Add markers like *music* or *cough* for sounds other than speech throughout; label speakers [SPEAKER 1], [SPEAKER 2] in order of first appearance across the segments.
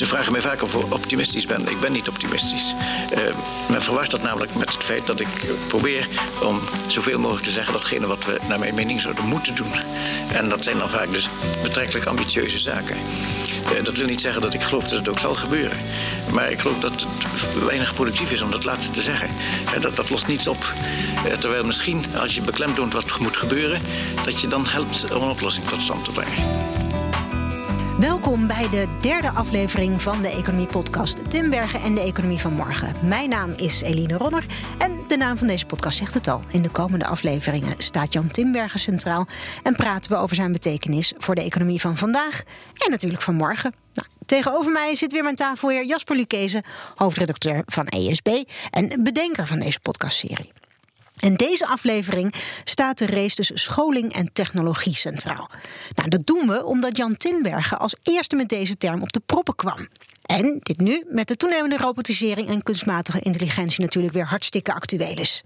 [SPEAKER 1] Ze vragen mij vaak of ik optimistisch ben. Ik ben niet optimistisch. Uh, men verwacht dat namelijk met het feit dat ik probeer om zoveel mogelijk te zeggen datgene wat we naar mijn mening zouden moeten doen. En dat zijn dan vaak dus betrekkelijk ambitieuze zaken. Uh, dat wil niet zeggen dat ik geloof dat het ook zal gebeuren. Maar ik geloof dat het weinig productief is om dat laatste te zeggen. Uh, dat, dat lost niets op. terwijl misschien als je beklemtoont wat moet gebeuren, dat je dan helpt om een oplossing tot stand te brengen.
[SPEAKER 2] Welkom bij de derde aflevering van de Economie Podcast Tim Bergen en de Economie van Morgen. Mijn naam is Eline Ronner en de naam van deze podcast zegt het al. In de komende afleveringen staat Jan Timbergen centraal en praten we over zijn betekenis voor de economie van vandaag en natuurlijk van morgen. Nou, tegenover mij zit weer mijn tafelheer Jasper Lucchese, hoofdredacteur van ESB en bedenker van deze podcastserie. In deze aflevering staat de race tussen scholing en technologie centraal. Nou, dat doen we omdat Jan Tinbergen als eerste met deze term op de proppen kwam. En dit nu met de toenemende robotisering en kunstmatige intelligentie natuurlijk weer hartstikke actueel is.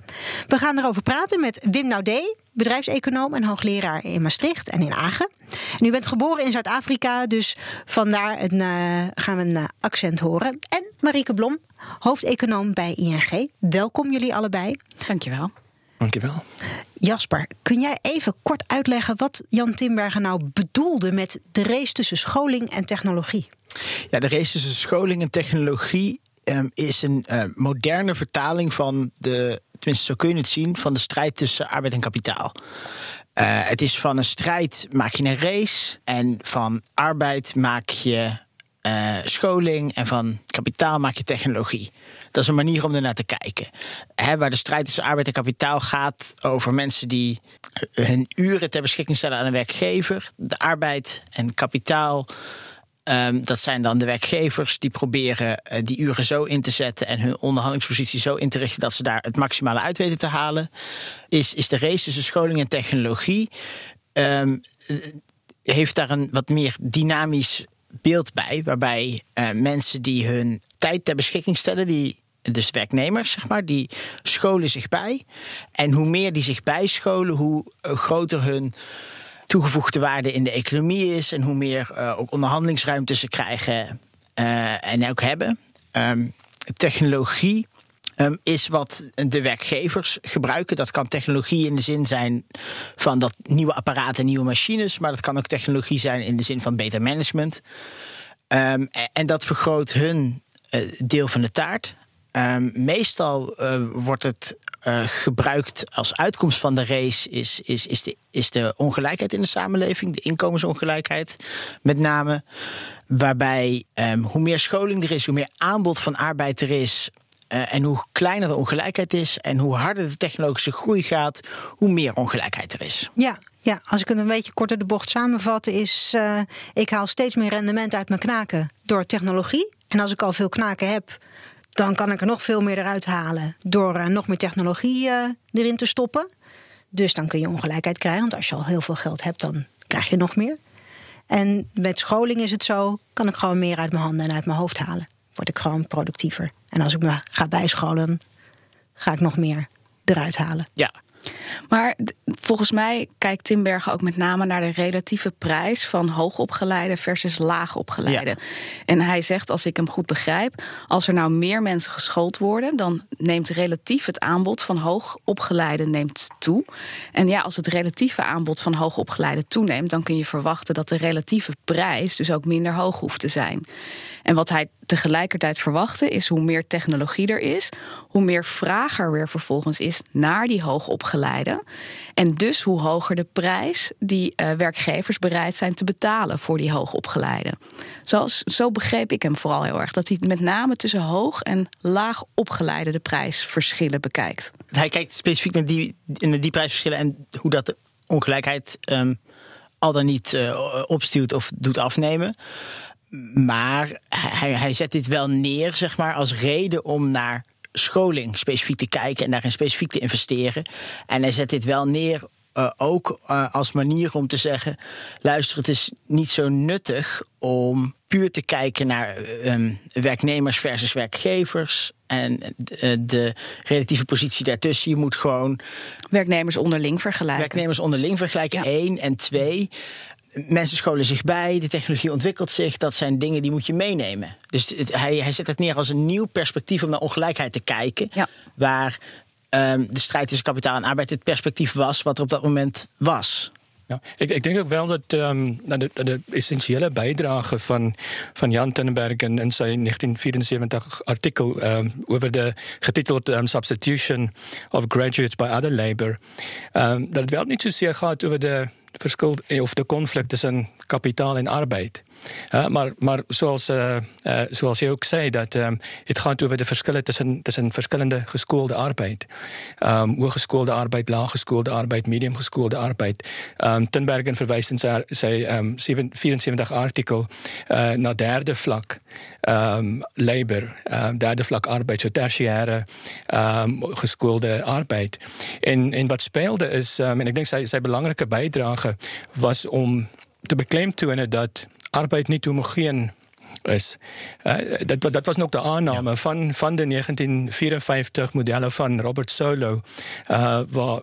[SPEAKER 2] We gaan erover praten met Wim Naudé, bedrijfseconoom en hoogleraar in Maastricht en in Agen. En u bent geboren in Zuid-Afrika, dus vandaar een, uh, gaan we een uh, accent horen. En Marieke Blom, hoofdeconoom bij ING. Welkom jullie allebei.
[SPEAKER 3] Dankjewel.
[SPEAKER 4] Dankjewel.
[SPEAKER 2] Jasper, kun jij even kort uitleggen wat Jan Timbergen nou bedoelde met de race tussen scholing en technologie?
[SPEAKER 4] Ja, de race tussen scholing en technologie um, is een uh, moderne vertaling van de, tenminste zo kun je het zien, van de strijd tussen arbeid en kapitaal. Uh, het is van een strijd maak je een race en van arbeid maak je uh, scholing en van kapitaal maak je technologie. Dat is een manier om ernaar te kijken. waar de strijd tussen arbeid en kapitaal gaat over mensen die hun uren ter beschikking stellen aan een werkgever. De arbeid en kapitaal. Um, dat zijn dan de werkgevers die proberen uh, die uren zo in te zetten en hun onderhandelingspositie zo in te richten dat ze daar het maximale uit weten te halen. Is, is de race tussen scholing en technologie. Um, heeft daar een wat meer dynamisch beeld bij, waarbij uh, mensen die hun tijd ter beschikking stellen, die dus werknemers, zeg maar, die scholen zich bij. En hoe meer die zich bijscholen, hoe eh, groter hun toegevoegde waarde in de economie is. En hoe meer uh, ook onderhandelingsruimte ze krijgen en ook hebben. Um, technologie um, is wat de werkgevers gebruiken. Dat kan technologie in de zin zijn van dat nieuwe apparaten, nieuwe machines. Maar dat kan ook technologie zijn in de zin van beter management. Um, en dat vergroot hun deel van de taart. Um, meestal uh, wordt het uh, gebruikt als uitkomst van de race is, is, is, de, is de ongelijkheid in de samenleving, de inkomensongelijkheid met name. Waarbij hoe meer scholing er is, hoe meer aanbod van arbeid er is. Uh, en hoe kleiner de ongelijkheid is en hoe harder de technologische groei gaat, hoe meer ongelijkheid er is.
[SPEAKER 2] Ja, ja, als ik het een beetje korter de bocht samenvatten, is uh, ik haal steeds meer rendement uit mijn knaken door technologie. En als ik al veel knaken heb, dan kan ik er nog veel meer eruit halen door uh, nog meer technologie erin te stoppen. Dus dan kun je ongelijkheid krijgen, want als je al heel veel geld hebt, dan krijg je nog meer. En met scholing is het zo, kan ik gewoon meer uit mijn handen en uit mijn hoofd halen. Word ik gewoon productiever. En als ik me ga bijscholen, ga ik nog meer eruit halen.
[SPEAKER 4] Ja,
[SPEAKER 3] maar volgens mij kijkt Timbergen ook met name naar de relatieve prijs van hoogopgeleide versus laagopgeleide. Ja. En hij zegt, als ik hem goed begrijp, als er nou meer mensen geschoold worden, dan neemt relatief het aanbod van hoogopgeleide neemt toe. En ja, als het relatieve aanbod van hoogopgeleide toeneemt, dan kun je verwachten dat de relatieve prijs dus ook minder hoog hoeft te zijn. En wat hij tegelijkertijd verwachtte is hoe meer technologie er is, hoe meer vraag er weer vervolgens is naar die hoogopgeleide. En dus hoe hoger de prijs die uh, werkgevers bereid zijn te betalen voor die hoogopgeleide. Zoals, zo begreep ik hem vooral heel erg. Dat hij met name tussen hoog en laag opgeleide de prijsverschillen bekijkt.
[SPEAKER 4] Hij kijkt specifiek naar die, prijsverschillen en hoe dat de ongelijkheid um, al dan niet uh, opstuwt of doet afnemen. Maar hij, hij zet dit wel neer, zeg maar, als reden om naar scholing specifiek te kijken en daarin specifiek te investeren. En hij zet dit wel neer uh, ook uh, als manier om te zeggen: luister, het is niet zo nuttig om puur te kijken naar um, werknemers versus werkgevers. En de, de, relatieve positie daartussen. Je moet gewoon.
[SPEAKER 3] Werknemers onderling vergelijken.
[SPEAKER 4] Werknemers onderling vergelijken, ja. één. En twee mensen scholen zich bij, de technologie ontwikkelt zich. Dat zijn dingen die moet je meenemen. Dus hij, hij zet het neer als een nieuw perspectief om naar ongelijkheid te kijken. Waar ehm, de strijd tussen kapitaal en arbeid het perspectief was wat er op dat moment was.
[SPEAKER 5] Ja, ik, ik denk ook wel dat um, de, de, essentiële bijdrage van, van Jan Tenenberg in, in zijn 1974 artikel um, over de getiteld um, Substitution of Graduates by Other Labor, dat het wel niet zozeer gaat over de verschil of de conflict tussen kapitaal en arbeid. Maar, maar zoals, uh, uh, zoals je ook zei, dat, um, het gaat over de verschillen tussen, tussen verschillende geschoolde arbeid. Um, hooggeschoolde arbeid, laaggeschoolde arbeid, mediumgeschoolde arbeid. Um, Tinbergen verwijst in zijn, zijn 74 artikel naar derde vlak labor, derde vlak arbeid, zo tertiaire geschoolde arbeid. En, en wat speelde is, en ik denk zijn, zijn belangrijke bijdrage was om te beklemtonen dat arbeid niet homogeen is. Uh, dat, dat was ook de aanname ja. van, van de 1954 modellen van Robert Solow, uh, waar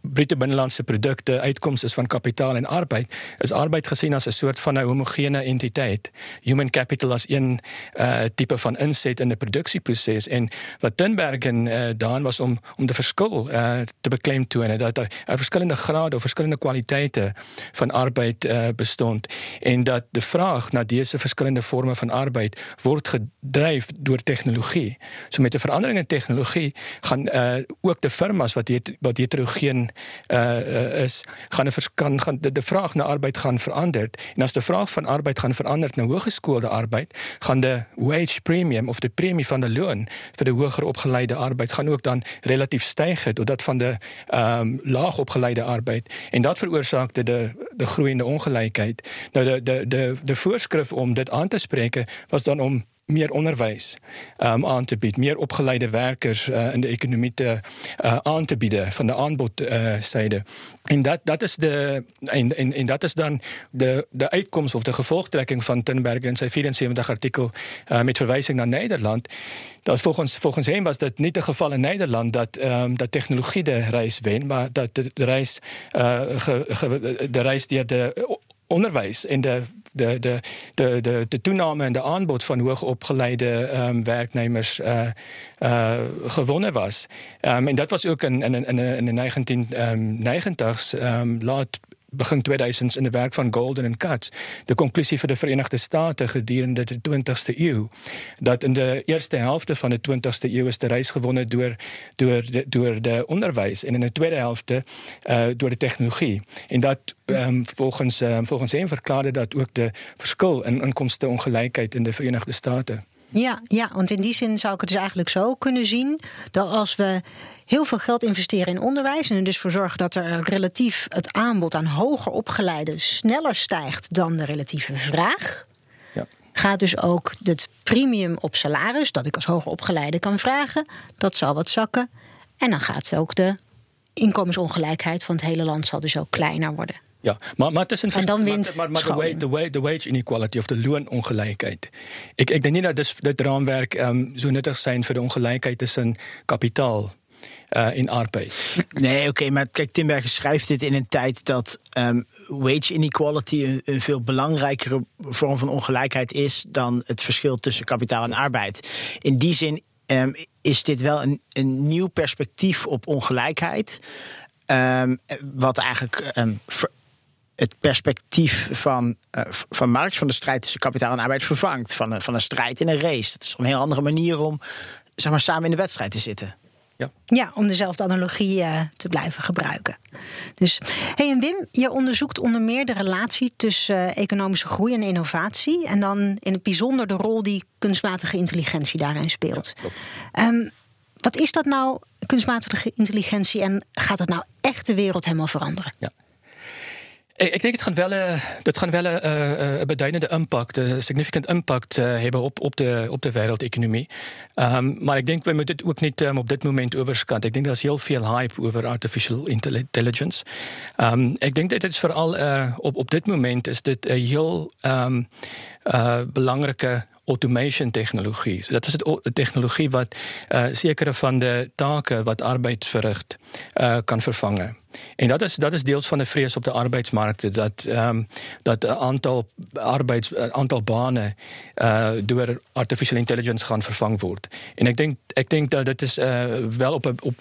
[SPEAKER 5] bruto binnenlandse produkte uitkomst is van kapitaal en arbeid, is arbeid gezien als een soort van een homogene entiteit. Human capital als een uh, type van inzet in de productieproces. En wat Tinbergen uh, daan was om, om de verschil uh, te beklemtonen, dat er, er verschillende graden of verschillende kwaliteiten van arbeid uh, bestond. En dat de vraag naar deze verschillende vormen van van arbeid word gedryf deur tegnologie. So met 'n verandering in tegnologie gaan uh ook die firmas wat het, wat heterogeen uh is, gaan 'n kan gaan die, die vraag na arbeid gaan verander. En as die vraag van arbeid gaan verander na hoëgeskoolde arbeid, gaan die wage premium of die premie van die loon vir die hoër opgeleide arbeid gaan ook dan relatief styg tot dat van die ehm um, laag opgeleide arbeid en dat veroorsaak dit die die groeiende ongelykheid. Nou die die die die voorskrif om dit aan te spreek was dan om meer onderwijs um, aan te bieden, meer opgeleide werkers uh, in de economie te, uh, aan te bieden van de aanbodzijde. Uh, en dat, dat is de, en, en, dat is dan de, de uitkomst of de gevolgtrekking van Tinbergen in zijn 74 artikel uh, met verwijzing naar Nederland. Dat volgens, volgens hem was dat niet het geval in Nederland dat, um, dat technologie de reis wint, maar dat de, reis, de reis die de onderwijs en de, de, de, de, de, de toename en de aanbod van hoogopgeleide um, werknemers uh, uh, gewonnen was. Um, en dat was ook in, in, in, in de 1990s, um, laat begin 2000 in de werk van Golden en Katz. De conclusie voor de Verenigde Staten gedurende de 20e eeuw. Dat in de eerste helft van de 20e eeuw is de reis gewonnen door, door, de, door de onderwijs. En in de tweede helft uh, door de technologie. En dat um, volgens, um, volgens hem verklaarde dat ook de verschil in inkomstenongelijkheid in de Verenigde Staten.
[SPEAKER 2] Ja, ja, want in die zin zou ik het dus eigenlijk zo kunnen zien dat als we heel veel geld investeren in onderwijs en er dus voor zorgen dat er relatief het aanbod aan hoger opgeleiden sneller stijgt dan de relatieve vraag, ja. gaat dus ook het premium op salaris dat ik als hoger opgeleide kan vragen, dat zal wat zakken. En dan gaat ook de inkomensongelijkheid van het hele land zal dus ook kleiner worden.
[SPEAKER 5] Ja, maar, maar tussen en dan wint maar, maar, maar de, wage, de, wage inequality of de loonongelijkheid. Ik, ik denk niet dat dit, dit raamwerk um, zo nuttig zijn voor de ongelijkheid tussen kapitaal uh, in arbeid.
[SPEAKER 4] Nee, oké, okay, maar kijk, Timberger schrijft dit in een tijd dat um, wage inequality een, een, veel belangrijkere vorm van ongelijkheid is dan het verschil tussen kapitaal en arbeid. In die zin um, is dit wel een, een nieuw perspectief op ongelijkheid. Um, wat eigenlijk het perspectief van, uh, van Marx, van de strijd tussen kapitaal en arbeid, vervangt. Van een, van een strijd in een race. Dat is een heel andere manier om zeg maar, samen in de wedstrijd te zitten.
[SPEAKER 2] Ja, ja om dezelfde analogie uh, te blijven gebruiken. Dus, hey, en Wim, je onderzoekt onder meer de relatie tussen uh, economische groei en innovatie. En dan in het bijzonder de rol die kunstmatige intelligentie daarin speelt. Ja, um, wat is dat nou, kunstmatige intelligentie, en gaat het nou echt de wereld helemaal veranderen?
[SPEAKER 5] Ja. Ik denk het gaat wel, uh, dat gaat wel uh, een beduidende impact, een significant impact hebben op, op, de, op de wereldeconomie. Um, maar ik denk we moeten het ook niet um, op dit moment overschatten. Ik denk dat er heel veel hype over artificial intelligence. Um, ik denk dat het is vooral op, op dit moment is dit een heel belangrijke automation tegnologie. So dat is 'n tegnologie wat uh sekere van die take wat arbeid verrig uh kan vervang. En dat is dat is deels van 'n vrees op die arbeidsmarkte dat ehm dat aantal arbeids aantal bane uh artificial intelligence gaan vervang word. En ek dink ek dink dat dit is wel op op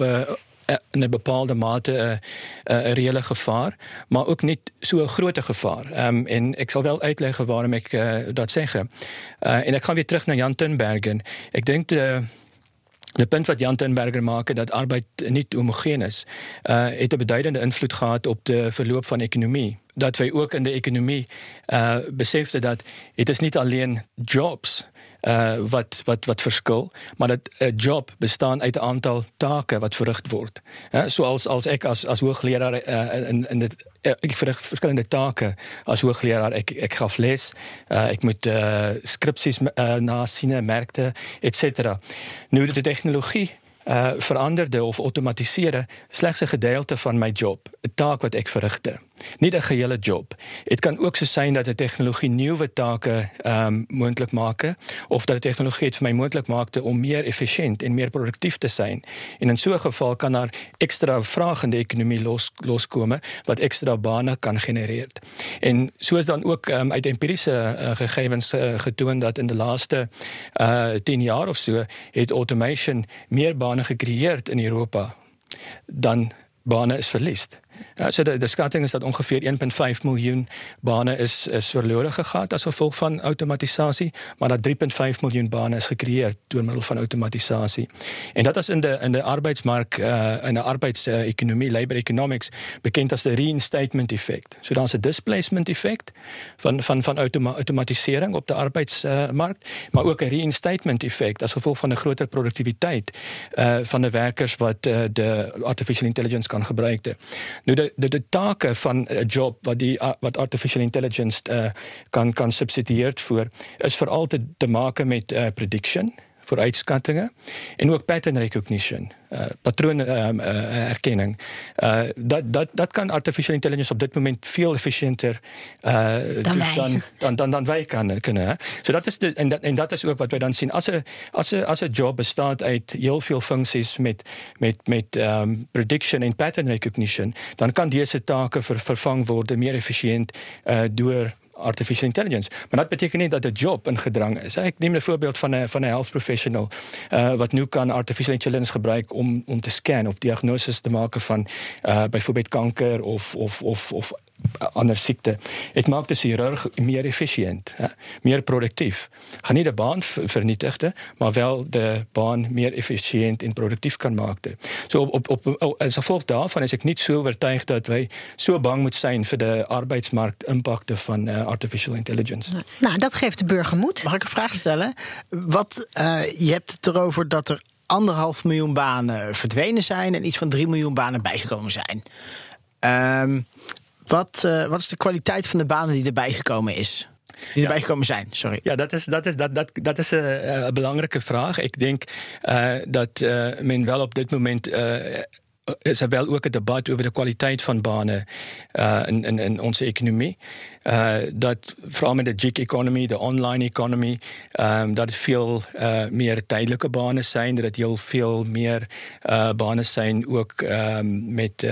[SPEAKER 5] in 'n bepaalde mate 'n uh, 'n uh, reële gevaar, maar ook nie so 'n groot gevaar. Ehm en ek sal wel uitleg waarom uh, dat. Uh, en ek gaan weer terug na Jan Tinbergen. Ek dink die Die punt wat Jan Tenberger maak dat arbeid nie homogeen is, uh het 'n beduidende invloed gehad op die verloop van ekonomie. Dat wy ook in die ekonomie uh dat dit is nie alleen jobs uh wat wat wat verskil, maar dat 'n job bestaan uit 'n aantal take wat verrig word. Ja, soos as ek as as hoogleraar uh, in in dit uh, ek verrig verskillende take as hoogleraar. Ek ek gaf les, uh, ek moet uh skripsies uh, na sien, merkte, et cetera. Nu die tegnologie uh veranderde of outomatiseerde slegs 'n gedeelte van my job, taak wat ek verrigte nie 'n gehele job. Dit kan ook so sein dat 'n tegnologie nuwe take ehm um, moontlik maak of dat 'n tegnologie dit vir my moontlik maak om meer effisiënt en meer produktief te wees. En in so 'n geval kan daar ekstra vraag in die ekonomie los loskome wat ekstra bane kan genereer. En soos dan ook um, uit empiriese uh, gegevens uh, getoon dat in die laaste uh 10 jaar of so het automation meer bane gecreëer in Europa dan bane is verlies. Die skatting is dat ongeveer 1.5 miljoen bane is is verlore gegaan as gevolg van outomatisasie, maar dat 3.5 miljoen bane is gecreëer deur middel van outomatisasie. En dat is in die in die arbeidsmark uh in 'n arbeidsekonomie, labor economics bekend as die reinstatement effek. So daar's 'n displacement effek van van van automa automatisering op die arbeidsmark, uh, maar ook 'n reinstatement effek as gevolg van 'n groter produktiwiteit uh van die werkers wat uh, die artificial intelligence kan gebruik. Nou de de, de take van 'n job wat die wat artificial intelligence uh, kan kan subsidieer voor is veral te, te maak met uh, prediction vooruitskattinge en ook pattern recognition uh, patroon um, uh, herkenning uh, dat dat dat kan artificial intelligence op dit moment veel efficiënter
[SPEAKER 2] dan,
[SPEAKER 5] dan dan dan dan wij kan kunnen so dat is de en dat en dat is ook wat wij dan zien. As 'n as 'n as 'n job bestaat uit heel veel funksies met met met um, prediction en pattern recognition dan kan deze take ver, vervang word meer efficiënt deur artificial intelligence. Maar dat beteken nie dat 'n job in gedrang is. Ek neem 'n voorbeeld van 'n van 'n health professional uh wat nu kan artificial intelligence gebruik om om te scan of diagnoses te maak van uh byvoorbeeld kanker of of of of ander siekte. Dit maak die chirurg meer efficiënt, hè, meer produktief. Gaan nie die baan vernietigde, maar wel die baan meer efficiënt en produktief kan maak. So op op, op as gevolg daarvan is ek nie so oortuig dat wy so bang moet zijn vir die arbeidsmarkt impakte van uh, artificial intelligence. Nou,
[SPEAKER 2] nou, dat geeft de burger moed.
[SPEAKER 4] Mag ik een vraag stellen? Wat uh, je hebt het erover dat er anderhalf miljoen banen verdwenen zijn en iets van 3 miljoen banen bijgekomen zijn. Um, wat, uh, wat is de kwaliteit van de banen die erbij gekomen is? Die erbij gekomen zijn, sorry.
[SPEAKER 5] Ja, dat is, dat is, dat, dat, dat is een, een belangrijke vraag. Ik denk uh, dat uh, men wel op dit moment is er wel ook 'n debat oor die kwaliteit van bane uh in in in ons ekonomie. Uh dat veral met die gig economy, die online economy, ehm dat veel uh meer tydelike bane zijn, dat dit heel veel meer uh bane zijn ook ehm met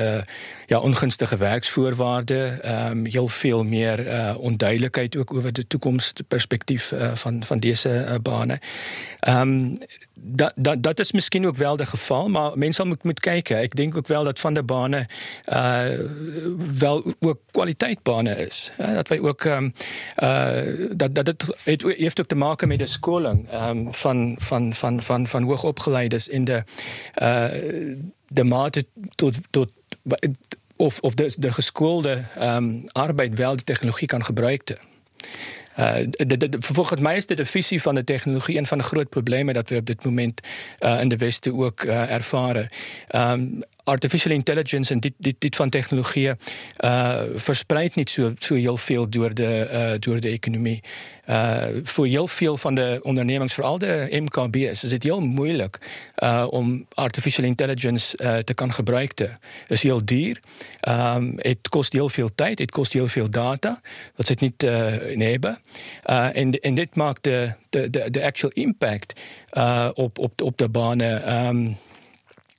[SPEAKER 5] ja ongunstige werksvoorwaarden, ehm heel veel meer onduidelikheid ook oor die toekomsperspektief uh, van van dese bane. Ehm um, dat dat dat is miskien ook wel die geval, maar mense moet moet kyk. Ek dink ook wel dat van die bane uh wel ook kwaliteitbane is. Dat wy ook ehm uh dat dat het, heeft ook te maak met die skoling ehm um, van van van van van hoogopgeleides in de uh de mate tot tot of of de de geskoolde ehm arbeid wel die tegnologie kan gebruik. De, de, de, volgens mij is de visie van de technologie een van de grote problemen dat we op dit moment in de Westen ook ervaren. Artificial intelligence en dit, dit, van technologieën uh, verspreidt niet zo, zo heel veel door de, uh, door de economie. Uh, voor heel veel van de ondernemingen, vooral de MKB's, is het heel moeilijk om artificial intelligence te kan gebruiken. Het is heel duur. Um, het kost heel veel tijd, het kost heel veel data, wat ze niet in hebben. en, en dit maakt de, de, de, actual impact op, op, op de banen. Um,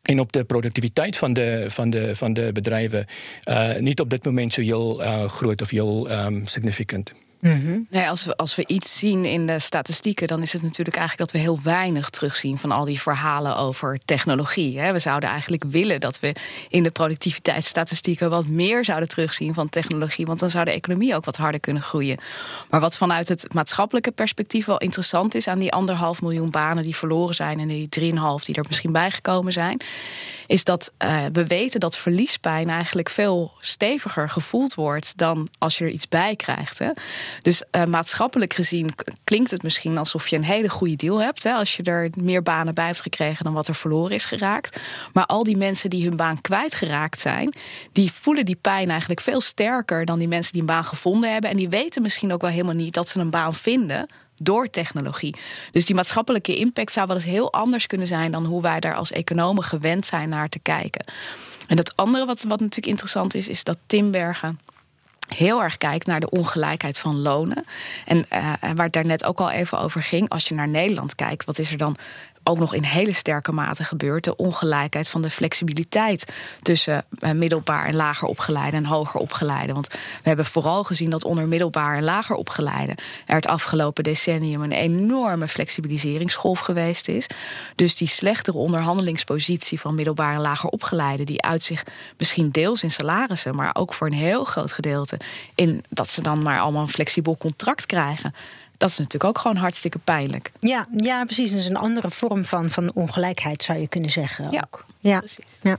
[SPEAKER 5] en op de productiviteit van de, van de, van de bedrijven uh, niet op dit moment zo heel uh, groot of heel um, significant.
[SPEAKER 3] Mm-hmm. Nee, als, we, als we iets zien in de statistieken, dan is het natuurlijk eigenlijk dat we heel weinig terugzien van al die verhalen over technologie. We zouden eigenlijk willen dat we in de productiviteitsstatistieken wat meer zouden terugzien van technologie, want dan zou de economie ook wat harder kunnen groeien. Maar wat vanuit het maatschappelijke perspectief wel interessant is aan die anderhalf miljoen banen die verloren zijn en die drieënhalf die er misschien bijgekomen zijn, is dat uh, we weten dat verliespijn eigenlijk veel steviger gevoeld wordt dan als je er iets bij krijgt. Hè? Dus uh, maatschappelijk gezien klinkt het misschien alsof je een hele goede deal hebt. Hè, als je er meer banen bij hebt gekregen dan wat er verloren is geraakt. Maar al die mensen die hun baan kwijtgeraakt zijn, die voelen die pijn eigenlijk veel sterker dan die mensen die een baan gevonden hebben. En die weten misschien ook wel helemaal niet dat ze een baan vinden door technologie. Dus die maatschappelijke impact zou wel eens heel anders kunnen zijn dan hoe wij daar als economen gewend zijn naar te kijken. En het andere wat, wat natuurlijk interessant is, is dat Timbergen heel erg kijkt naar de ongelijkheid van lonen. En uh, waar het daar net ook al even over ging, als je naar Nederland kijkt, wat is er dan ook nog in hele sterke mate gebeurt. De ongelijkheid van de flexibiliteit tussen eh, middelbaar en lager opgeleide en hoger opgeleide. Want we hebben vooral gezien dat onder middelbaar en lager opgeleide er het afgelopen decennium een enorme flexibiliseringsgolf geweest is. Dus die slechtere onderhandelingspositie van middelbaar en lager opgeleide, die uit zich misschien deels in salarissen, maar ook voor een heel groot gedeelte in dat ze dan maar allemaal een flexibel contract krijgen dat is natuurlijk ook gewoon hartstikke pijnlijk.
[SPEAKER 2] Ja, ja precies. Dat is een andere vorm van, van ongelijkheid, zou je kunnen zeggen.
[SPEAKER 3] Ja,
[SPEAKER 2] ook. ja. precies. Ja.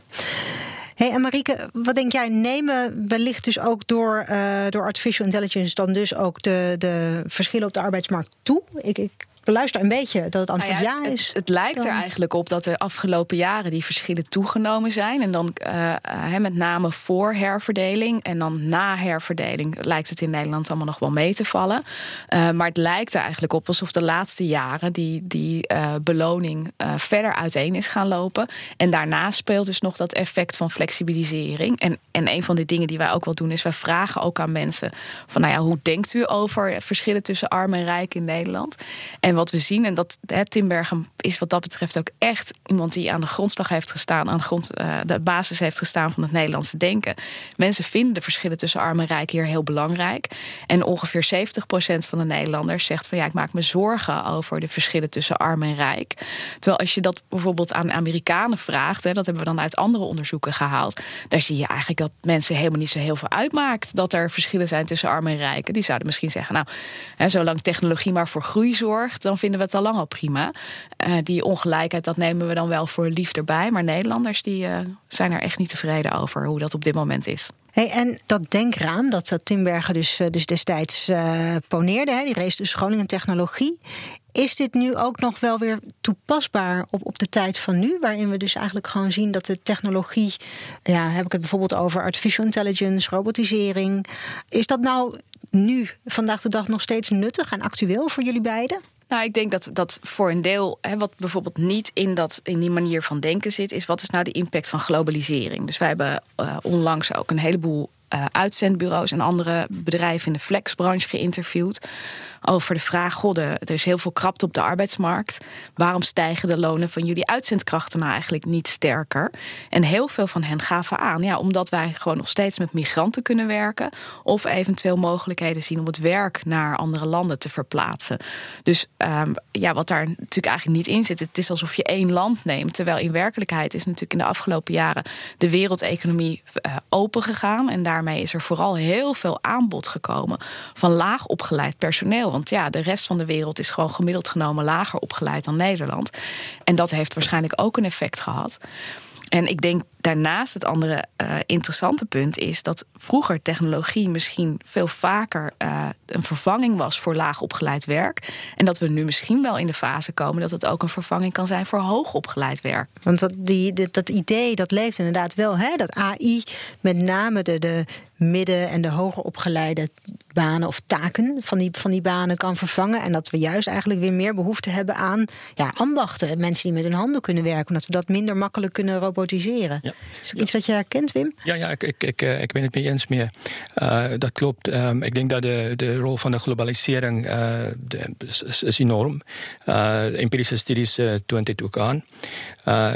[SPEAKER 2] Hey, en Marieke, wat denk jij? Nemen wellicht dus ook door, uh, door artificial intelligence dan dus ook de, de verschillen op de arbeidsmarkt toe? Ik, ik beluister een beetje dat het antwoord nou ja, is.
[SPEAKER 3] Het, het lijkt er eigenlijk op dat de afgelopen jaren die verschillen toegenomen zijn. En dan uh, met name voor herverdeling en dan na herverdeling lijkt het in Nederland allemaal nog wel mee te vallen. Uh, maar het lijkt er eigenlijk op alsof de laatste jaren die, die uh, beloning verder uiteen is gaan lopen. En daarna speelt dus nog dat effect van flexibilisering. En, en een van de dingen die wij ook wel doen is wij vragen ook aan mensen van nou ja, hoe denkt u over verschillen tussen arm en rijk in Nederland? En en wat we zien, en dat hè, Tim Bergen is wat dat betreft ook echt iemand die aan de grondslag heeft gestaan, aan de, grond, uh, de basis heeft gestaan van het Nederlandse denken. Mensen vinden de verschillen tussen arm en rijk hier heel belangrijk. En ongeveer 70% van de Nederlanders zegt van ja, ik maak me zorgen over de verschillen tussen arm en rijk. Terwijl als je dat bijvoorbeeld aan Amerikanen vraagt, hè, dat hebben we dan uit andere onderzoeken gehaald, daar zie je eigenlijk dat mensen helemaal niet zo heel veel uitmaakt dat er verschillen zijn tussen arm en rijk. Die zouden misschien zeggen, nou, hè, zolang technologie maar voor groei zorgt, dan vinden we het al lang al prima. Uh, die ongelijkheid, dat nemen we dan wel voor lief erbij. Maar Nederlanders die, uh, zijn er echt niet tevreden over hoe dat op dit moment is.
[SPEAKER 2] Hey, en dat denkraam dat Timbergen dus, eh, dus destijds poneerde, hè, die race dus Groningen Technologie. Is dit nu ook nog wel weer toepasbaar op, op de tijd van nu? Waarin we dus eigenlijk gewoon zien dat de technologie. Ja, heb ik het bijvoorbeeld over artificial intelligence, robotisering. Is dat nou nu, vandaag de dag, nog steeds nuttig en actueel voor jullie beiden?
[SPEAKER 3] Nou, ik denk dat dat voor een deel, hè, wat bijvoorbeeld niet in, dat, in die manier van denken zit, is wat is nou de impact van globalisering? Dus wij hebben uh, onlangs ook een heleboel uh, uitzendbureaus en andere bedrijven in de flexbranche geïnterviewd over de vraag: God, er is heel veel krapte op de arbeidsmarkt. Waarom stijgen de lonen van jullie uitzendkrachten nou eigenlijk niet sterker? En heel veel van hen gaven aan, ja, omdat wij gewoon nog steeds met migranten kunnen werken, of eventueel mogelijkheden zien om het werk naar andere landen te verplaatsen. Dus um, ja, wat daar natuurlijk eigenlijk niet in zit, het is alsof je één land neemt, terwijl in werkelijkheid is natuurlijk in de afgelopen jaren de wereldeconomie uh, open gegaan en daarmee is er vooral heel veel aanbod gekomen van laag opgeleid personeel. Want ja, de rest van de wereld is gewoon gemiddeld genomen lager opgeleid dan Nederland. En dat heeft waarschijnlijk ook een effect gehad. En ik denk daarnaast het andere uh, interessante punt is dat vroeger technologie misschien veel vaker uh, een vervanging was voor laag opgeleid werk. En dat we nu misschien wel in de fase komen dat het ook een vervanging kan zijn voor hoog opgeleid werk.
[SPEAKER 2] Want dat, die, dat idee dat leeft inderdaad wel, hè? dat AI met name de, de midden- en de hoger opgeleide banen of taken van die, van die banen kan vervangen. En dat we juist eigenlijk weer meer behoefte hebben aan ja, ambachten. Mensen die met hun handen kunnen werken. Omdat we dat minder makkelijk kunnen robotiseren. Ja. Is dat iets dat je herkent, Wim?
[SPEAKER 5] Ja, ja ik, ik, ik, eh, ik ben het mee eens meer. Uh, dat klopt. Um, ik denk dat de, de rol van de globalisering uh, de, is, is, enorm. Uh, empirische studies uh, toont dit ook aan.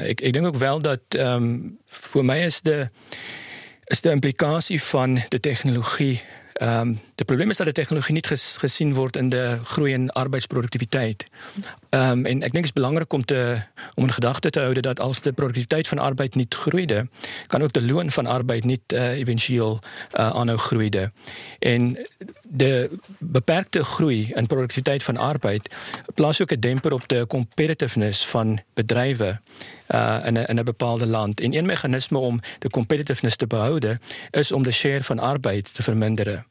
[SPEAKER 5] ik, ik denk ook wel dat um, voor mij is de is de implikatie van de technologie. Um, de probleem is dat de technologie niet gezien wordt in de groei in arbeidsproductiviteit. Um, en ik denk het is belangrijk om, te, om in gedachte te houden dat als de productiviteit van arbeid niet groeide, kan ook de loon van arbeid niet uh, eventueel uh, aanhou groeide. En de beperkte groei en productiviteit van arbeid plaats ook 'n demper op de competitiveness van bedrywe uh in 'n in 'n bepaalde land. En een meganisme om de competitiveness te behouden is om de share van arbeid te verminderen.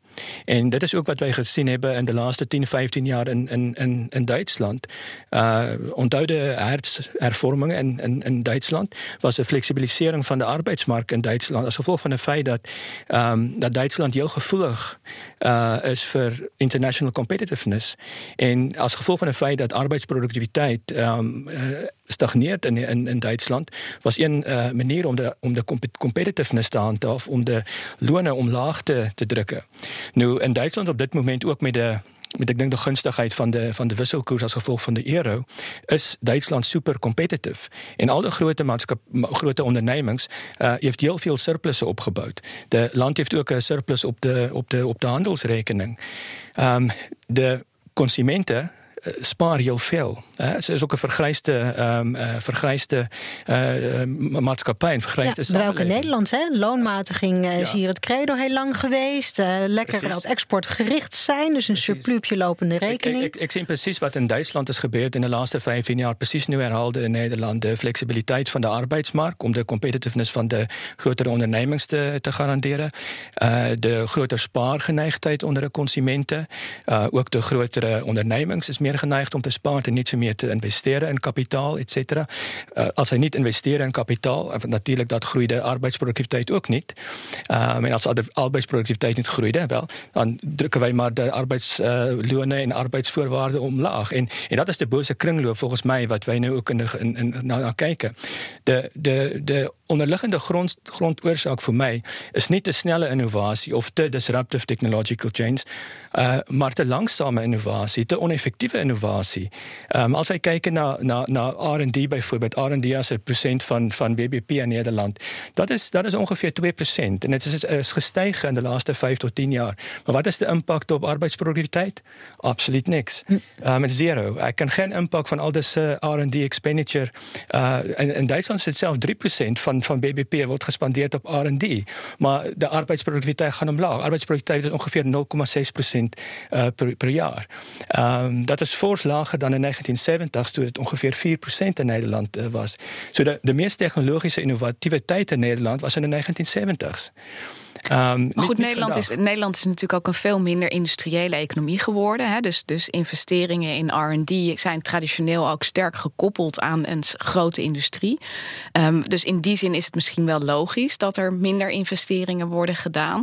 [SPEAKER 5] En dit is ook wat wij gesien hebben in de laatste 10, 15 jaar in in in in Duitsland. Uh de hervormingen in in Duitsland was 'n fleksibilisering van de arbeidsmark in Duitsland as gevolg van die feit dat um, dat Duitsland heel gevoelig uh is vir international competitiveness. En as gevolg van die feit dat arbeidsproduktiwiteit ehm um, uh, stagneert in in in Duitsland was een uh, manier om de om de competitiveness te handhaaf om de lone omlaag te te drukke. Nou in Duitsland op dit moment ook met de met die gunstigheid van de van de wisselkoers as gevolg van die euro is Duitsland super competitive en al die groot maatskap groot ondernemings uh heeft heel veel surplusse opgebou. De land heeft ook 'n surplus op de op de op de handelsrekening. Ehm de konsumente Eh, spaar heel veel. Hè. Ze is ook een vergrijsde, um, uh, vergrijsde uh, maatschappij, een vergrijsde
[SPEAKER 2] ja, Welke Nederland, hè? Loonmatiging ja. is hier het credo heel lang geweest. Lekker precies. op export gericht zijn, dus een precies. surplusje lopende rekening.
[SPEAKER 5] Ik, ik, ik, zie precies wat in Duitsland is gebeurd in de laatste 15 jaar. Precies nu herhaalde in Nederland de flexibiliteit van de arbeidsmarkt om de competitiveness van de grotere ondernemings te, te garanderen. Uh, de grotere spaargeneigdheid onder de consumenten. Uh, ook de grotere ondernemings is meer geneigd om te sparen en niet zo meer te investeren in kapitaal, et cetera. Uh, als hij niet investeren in kapitaal, natuurlijk dat groeide arbeidsproductiviteit ook niet. En als de arbeidsproductiviteit niet groeide, wel, dan drukken wij maar de arbeidslonen uh, en arbeidsvoorwaarden omlaag. En, en dat is de boze kringloop volgens mij, wat wij nu ook in de, in, naar kijken. De, de, de onderliggende grond grondoorsaak vir my is nie te snelle innovasie of te disruptive technological change uh maar te langsame innovasie, te oneffektiewe innovasie. Ehm um, as jy kyk na na na R&D byvoorbeeld, R&D as 'n persent van van BBP in Nederland, dat is dat is ongeveer 2% en dit is is gestyg in die laaste 5 tot 10 jaar. Maar wat is die impak op arbeidsproduktiwiteit? Absoluut niks. Ehm um, zero. Ek kan geen impak van al dis uh, R&D expenditure uh in in Duitsland is dit self 3% van van, BBP wordt gespandeerd op R&D. Maar de arbeidsproductiviteit gaat omlaag. Arbeidsproductiviteit is ongeveer 0,6 procent uh, per, jaar. Um, dat is fors lager dan in 1970, toen het ongeveer 4% in Nederland uh, was. So de, de meest technologische innovativiteit in Nederland was in de 1970s.
[SPEAKER 3] Um, maar goed, Nederland is, Nederland is natuurlijk ook een veel minder industriële economie geworden. Hè? Dus, dus investeringen in RD zijn traditioneel ook sterk gekoppeld aan een grote industrie. Um, dus in die zin is het misschien wel logisch dat er minder investeringen worden gedaan.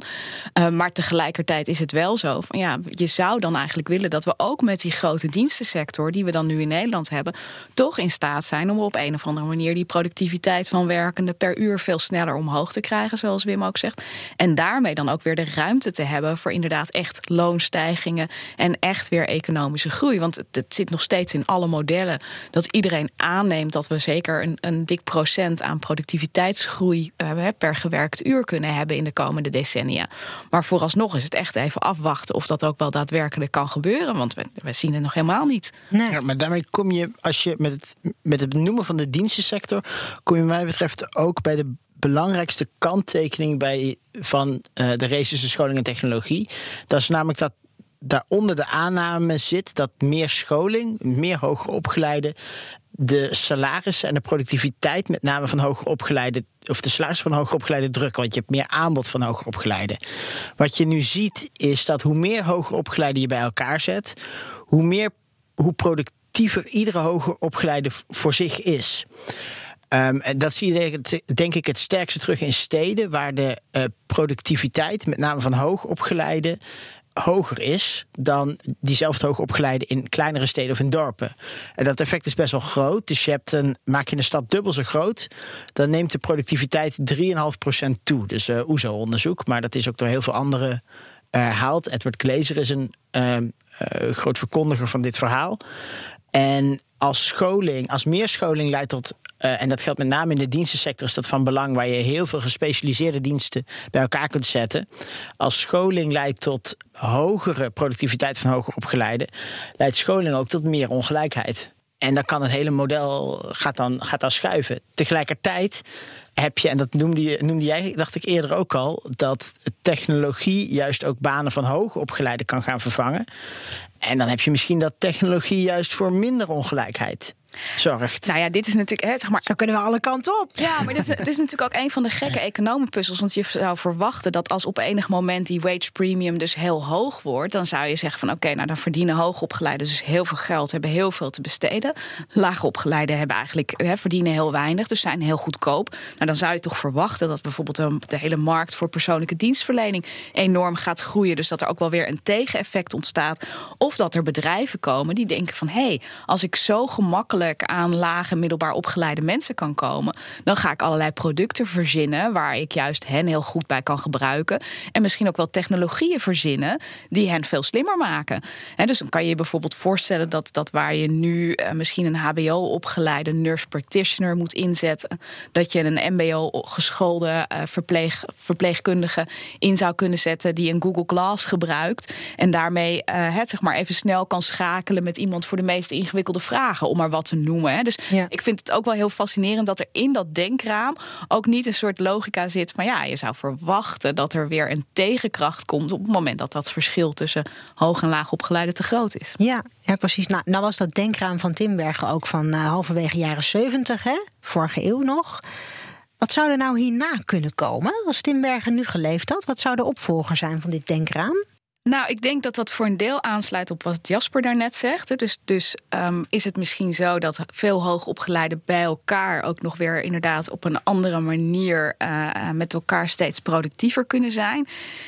[SPEAKER 3] Um, maar tegelijkertijd is het wel zo van ja, je zou dan eigenlijk willen dat we ook met die grote dienstensector, die we dan nu in Nederland hebben, toch in staat zijn om op een of andere manier die productiviteit van werkenden per uur veel sneller omhoog te krijgen, zoals Wim ook zegt. En daarmee dan ook weer de ruimte te hebben voor inderdaad echt loonstijgingen en echt weer economische groei. Want het, zit nog steeds in alle modellen dat iedereen aanneemt dat we zeker een, een dik procent aan productiviteitsgroei uh, per gewerkt uur kunnen hebben in de komende decennia. Maar vooralsnog is het echt even afwachten of dat ook wel daadwerkelijk kan gebeuren. Want we, we zien het nog helemaal niet.
[SPEAKER 4] Nee. Ja, maar daarmee kom je, als je met het, met het benoemen van de dienstensector, kom je, mij betreft, ook bij de belangrijkste kanttekening bij, van uh, de race scholing en technologie. Dat is namelijk dat daaronder de aanname zit dat meer scholing, meer hoger opgeleide de salarissen en de productiviteit, met name van hoger opgeleide, of de salaris van hoger opgeleide drukken, want je hebt meer aanbod van hoger opgeleide. Wat je nu ziet, is dat hoe meer hoger opgeleide je bij elkaar zet, hoe meer hoe productiever iedere hoger opgeleide voor zich is. Um, en dat zie je denk ik het sterkste terug in steden, waar de uh, productiviteit, met name van hoogopgeleide, hoger is dan diezelfde hoogopgeleide in kleinere steden of in dorpen. En dat effect is best wel groot. Dus maak je een stad dubbel zo groot, dan neemt de productiviteit 3,5% toe. Dus uh, OESO-onderzoek, maar dat is ook door heel veel anderen herhaald. Edward Glazer is een uh, groot verkondiger van dit verhaal. En als scholing, als meer scholing leidt tot uh, en dat geldt met name in de dienstensector, is dat van belang, waar je heel veel gespecialiseerde diensten bij elkaar kunt zetten. Als scholing leidt tot hogere productiviteit van hoger opgeleiden, leidt scholing ook tot meer ongelijkheid. En dan kan het hele model gaat dan, gaat dan schuiven. Tegelijkertijd heb je, en dat noemde, je, noemde jij, dacht ik eerder ook al, dat technologie juist ook banen van hoog opgeleide kan gaan vervangen. En dan heb je misschien dat technologie juist voor minder ongelijkheid zorgt.
[SPEAKER 3] Nou ja, dit is natuurlijk, hè, zeg maar.
[SPEAKER 2] Zo kunnen we alle kanten op.
[SPEAKER 3] Ja, maar dit is, het is natuurlijk ook een van de gekke economenpuzzels. Want je zou verwachten dat als op enig moment die wage premium dus heel hoog wordt, dan zou je zeggen van oké, nou dan verdienen hoogopgeleiden dus heel veel geld, hebben heel veel te besteden. Laagopgeleiden hebben eigenlijk hè, verdienen heel weinig, dus zijn heel goedkoop. Nou, dan zou je toch verwachten dat bijvoorbeeld de, de hele markt voor persoonlijke dienstverlening enorm gaat groeien. Dus dat er ook wel weer een tegeneffect ontstaat. Of dat er bedrijven komen die denken van hé, hey, als ik zo gemakkelijk aan lage middelbaar opgeleide mensen kan komen, dan ga ik allerlei producten verzinnen waar ik juist hen heel goed bij kan gebruiken. En misschien ook wel technologieën verzinnen die hen veel slimmer maken. En dus dan kan je je bijvoorbeeld voorstellen dat, dat waar je nu uh, misschien een HBO-opgeleide nurse practitioner moet inzetten, dat je een MBO-geschoolde uh, verpleeg, verpleegkundige in zou kunnen zetten die een Google Glass gebruikt. En daarmee het zeg maar even snel kan schakelen met iemand voor de meest ingewikkelde vragen, om maar wat noemen. Hè. Dus ik vind het ook wel heel fascinerend dat er in dat denkraam ook niet een soort logica zit van ja, je zou verwachten dat er weer een tegenkracht komt op het moment dat dat verschil tussen hoog en laag opgeleide te groot is.
[SPEAKER 2] Ja, ja precies. Nou, nou was dat denkraam van Timbergen ook van uh, halverwege jaren 70, hè? vorige eeuw nog. Wat zou er nou hierna kunnen komen als Timbergen nu geleefd had? Wat zou de opvolger zijn van dit denkraam?
[SPEAKER 3] Nou, ik denk dat dat voor een deel aansluit op wat Jasper daarnet zegt. Dus, dus um, is het misschien zo dat veel hoogopgeleiden bij elkaar ook nog weer inderdaad op een andere manier uh, met elkaar steeds productiever kunnen zijn.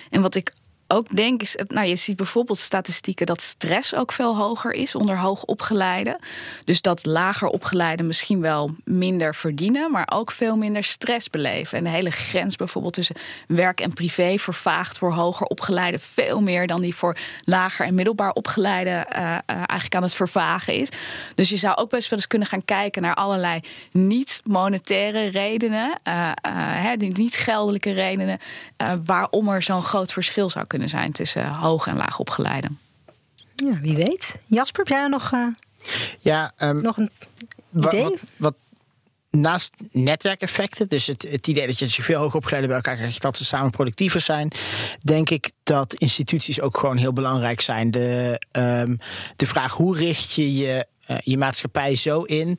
[SPEAKER 3] En wat ik ook denk is, nou, je ziet bijvoorbeeld statistieken dat stress ook veel hoger is onder hoogopgeleiden. Dus dat lager opgeleiden misschien wel minder verdienen, maar ook veel minder stress beleven. En de hele grens bijvoorbeeld tussen werk en privé vervaagt voor hoger opgeleiden veel meer dan die voor lager en middelbaar opgeleiden uh, uh, eigenlijk aan het vervagen is. Dus je zou ook best wel eens kunnen gaan kijken naar allerlei niet-monetaire redenen, uh, niet geldelijke redenen, waarom er zo'n groot verschil zou kunnen kunnen zijn tussen hoog en laag opgeleiden.
[SPEAKER 2] Ja, wie weet. Jasper, heb jij nog, uh,
[SPEAKER 4] ja, um,
[SPEAKER 2] nog een idee?
[SPEAKER 4] Wat, wat, naast netwerkeffecten, dus het, het idee dat je veel hoog opgeleiden bij elkaar krijgt, dat ze samen productiever zijn, denk ik dat instituties ook gewoon heel belangrijk zijn. De, um, de vraag hoe richt je je, uh, je maatschappij zo in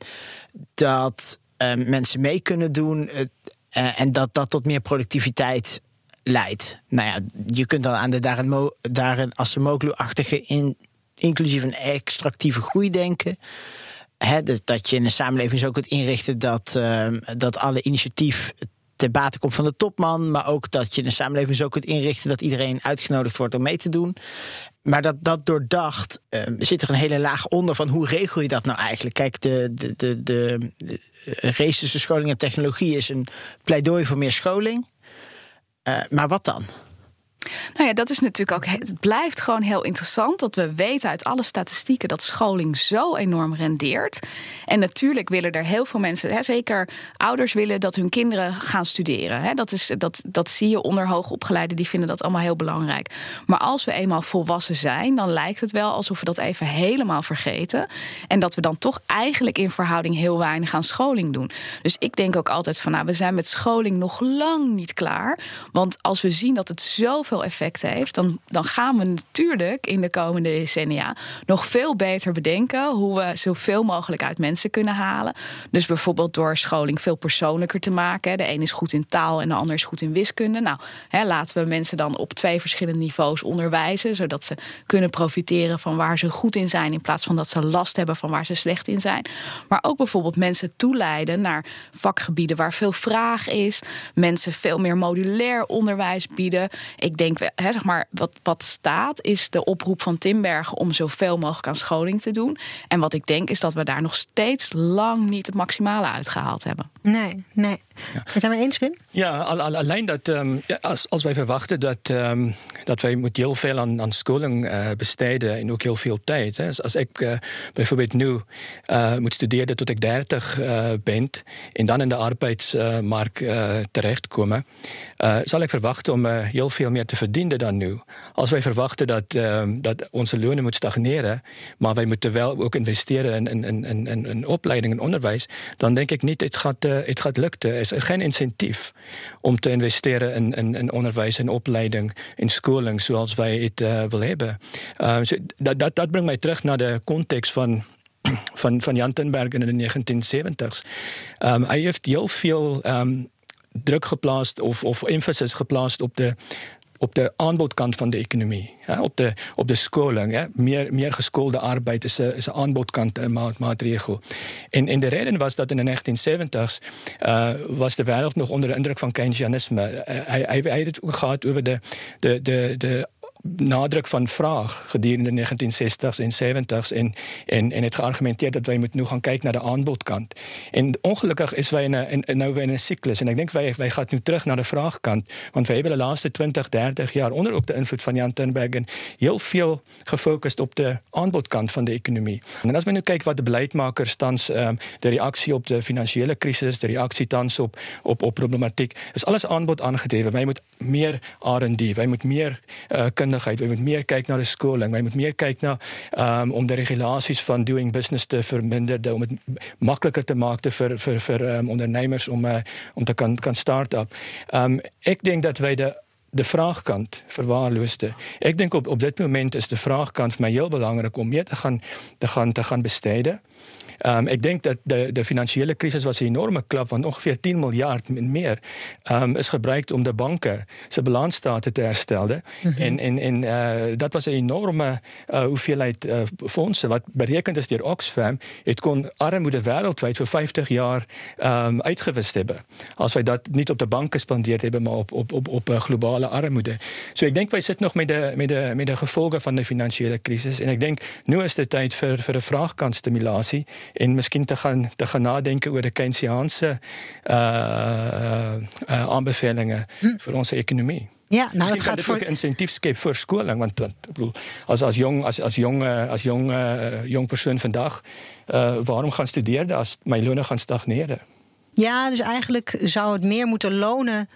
[SPEAKER 4] dat um, mensen mee kunnen doen uh, en dat dat tot meer productiviteit leidt. Nou ja, je kunt dan aan de daarin, daarin Acemoglu-achtige in, inclusief een extractieve groei denken. He, dat je in een samenleving zo kunt inrichten dat, uh, dat alle initiatief te bate komt van de topman. Maar ook dat je een samenleving zo kunt inrichten dat iedereen uitgenodigd wordt om mee te doen. Maar dat, dat doordacht uh, zit er een hele laag onder van hoe regel je dat nou eigenlijk? Kijk, de, de, de, de, de race tussen scholing en technologie is een pleidooi voor meer scholing. Uh, maar wat dan?
[SPEAKER 3] Nou ja, dat is natuurlijk ook. Het blijft gewoon heel interessant dat we weten uit alle statistieken dat scholing zo enorm rendeert. En natuurlijk willen er heel veel mensen, hè, zeker ouders willen dat hun kinderen gaan studeren. Hè. Dat, is, dat, dat zie je onder hoogopgeleiden, die vinden dat allemaal heel belangrijk. Maar als we eenmaal volwassen zijn, dan lijkt het wel alsof we dat even helemaal vergeten. En dat we dan toch eigenlijk in verhouding heel weinig aan scholing doen. Dus ik denk ook altijd van, nou, we zijn met scholing nog lang niet klaar. Want als we zien dat het zoveel effect heeft, dan, dan gaan we natuurlijk in de komende decennia nog veel beter bedenken hoe we zoveel mogelijk uit mensen kunnen halen. Dus bijvoorbeeld door scholing veel persoonlijker te maken. De een is goed in taal en de ander is goed in wiskunde. Nou, hè, laten we mensen dan op twee verschillende niveaus onderwijzen, zodat ze kunnen profiteren van waar ze goed in zijn, in plaats van dat ze last hebben van waar ze slecht in zijn. Maar ook bijvoorbeeld mensen toeleiden naar vakgebieden waar veel vraag is, mensen veel meer modulair onderwijs bieden. Ik denk, hè, zeg maar, wat, wat staat is de oproep van Timberg om zoveel mogelijk aan scholing te doen. En wat ik denk is dat we daar nog steeds lang niet het maximale uitgehaald hebben.
[SPEAKER 2] Nee, nee. Ja. Zijn we eens, Wim?
[SPEAKER 5] Ja, alleen dat um, als, als wij verwachten dat, um, dat wij moet heel veel aan, aan scholing uh, besteden en ook heel veel tijd. Hè. Als, als ik uh, bijvoorbeeld nu uh, moet studeren tot ik 30 ben en dan in de arbeidsmarkt terechtkomen, zal ik verwachten om heel veel meer te verdienen dan nu. Als wij verwachten dat, um, dat onze lonen moet stagneren, maar wij moeten wel ook investeren in, in, in, in, in opleiding en onderwijs, dan denk ik niet, het gaat, het gaat lukken is er geen incentief om te investeren in, in, in onderwijs en opleiding, in scholing, zoals wij het uh, willen hebben. Uh, so dat, dat, dat brengt mij terug naar de context van *clears throat* van, van Jan Tenberg in de 1970s. Um, hij heeft heel veel druk geplaatst of, of emphasis geplaatst op de op de aanbodkant van de economie, op, de, op de scholing. Meer, meer geschoolde arbeid is een, is een aanbodkant uh, maatregel. En, en de reden was dat in de 1970s uh, was de wereld nog onder de indruk van Keynesianisme. Uh, hij, hij, hij het gehad over de, de, de, de nadruk van vraag gedurende de 1960s en 70s en, en, en het geargumenteerd dat wij moeten nu gaan kijken naar de aanbodkant. En ongelukkig is wij in in, nou in een cyclus en ik denk wij, wij gaan nu terug naar de vraagkant, want hebben de laatste 20, 30 jaar onder ook de invloed van Jan Tenbergen heel veel gefocust op de aanbodkant van de economie. En als we nu kijken wat de beleidmakers thans, um, de reactie op de financiële crisis, de reactie thans op, op, op problematiek, is alles aanbod aangedreven. Wij moeten meer R&D, wij moeten meer uh, Wij moeten meer kijken naar de scholing. Wij moeten meer kijken naar um, om de regulaties van doing business te verminderen, om het makkelijker te maken voor, um, ondernemers om, uh, om te kan, kan start-up. Ik denk dat wij de de vraagkant verwaarloosde. Ik denk op, op dit moment is de vraagkant voor mij heel belangrijk om meer te gaan, te gaan, te gaan besteden. Um, ik denk dat de, de financiële crisis was een enorme klap van ongeveer 10 miljard en meer um, is gebruikt om de banken zijn balansstaten te herstellen. Mm -hmm. En, en, en uh, dat was een enorme uh, hoeveelheid uh, fondsen wat berekend is door Oxfam. Het kon armoede wereldwijd voor 50 jaar um, uitgewist hebben. Als wij dat niet op de banken spandeerd hebben, maar op, op, op, op globale armoede. So ik denk wij zitten nog met de, met, de, met de gevolgen van de financiële crisis. En ik denk nu is de tijd voor, voor de vraagkantstimulatie en miskien te gaan te gaan nadenken oor die Keynesiaanse uh uh, uh aanbevelings hm. vir ons ekonomie.
[SPEAKER 2] Ja, nou dit gaat
[SPEAKER 5] voor ook incentief skep vir skoling want want ek bedoel as as jong as as jong as jong uh, jong persoon vandag uh waarom gaan studeer as my lone gaan stagneren?
[SPEAKER 2] Ja, dus eigenlijk zou het meer moeten lonen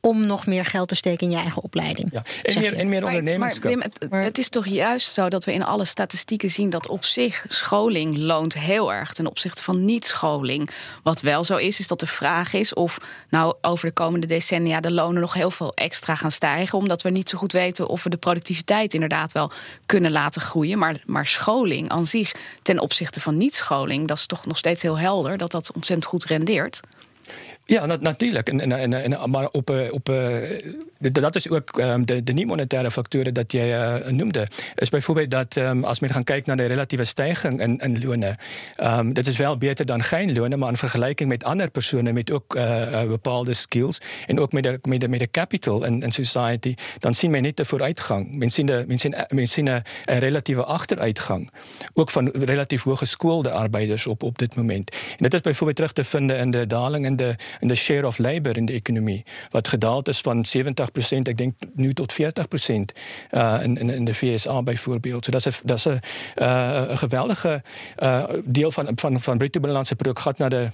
[SPEAKER 2] om nog meer geld te steken in je eigen opleiding. Ja,
[SPEAKER 5] en, meer, en meer.
[SPEAKER 3] Maar, maar het, het, is toch juist zo dat we in alle statistieken zien dat op zich scholing loont heel erg ten opzichte van niet-scholing. Wat wel zo is, is dat de vraag is of nou over de komende decennia de lonen nog heel veel extra gaan stijgen, omdat we niet zo goed weten of we de productiviteit inderdaad wel kunnen laten groeien. Maar, maar scholing aan zich ten opzichte van niet-scholing, dat is toch nog steeds heel helder dat dat ontzettend goed rendeert.
[SPEAKER 5] Ja, na natuurlijk. En, en, en, maar op, eh, op, uh, dat is ook um, de, de niet-monetaire factoren dat jij uh, noemde. Is bijvoorbeeld dat um, als we gaan kijken naar de relatieve stijging in, in lonen. Um, dat is wel beter dan geen lonen, maar in vergelijking met andere personen met ook bepaalde skills en ook met de, met de, met de capital in society, dan zien we niet de vooruitgang. Men zien, de, zien, men zien een, een relatieve achteruitgang. Ook van relatief hooggeschoolde arbeiders op, op dit moment. En dat is bijvoorbeeld terug te vinden in de daling in de en de share of labor in de economie. Wat gedaald is van 70 procent, ik denk nu tot 40 procent uh, in, in, in, de VSA bijvoorbeeld. So dat is, dat is een, uh, geweldige uh, deel van, van, van bruto binnenlandse product gaat naar de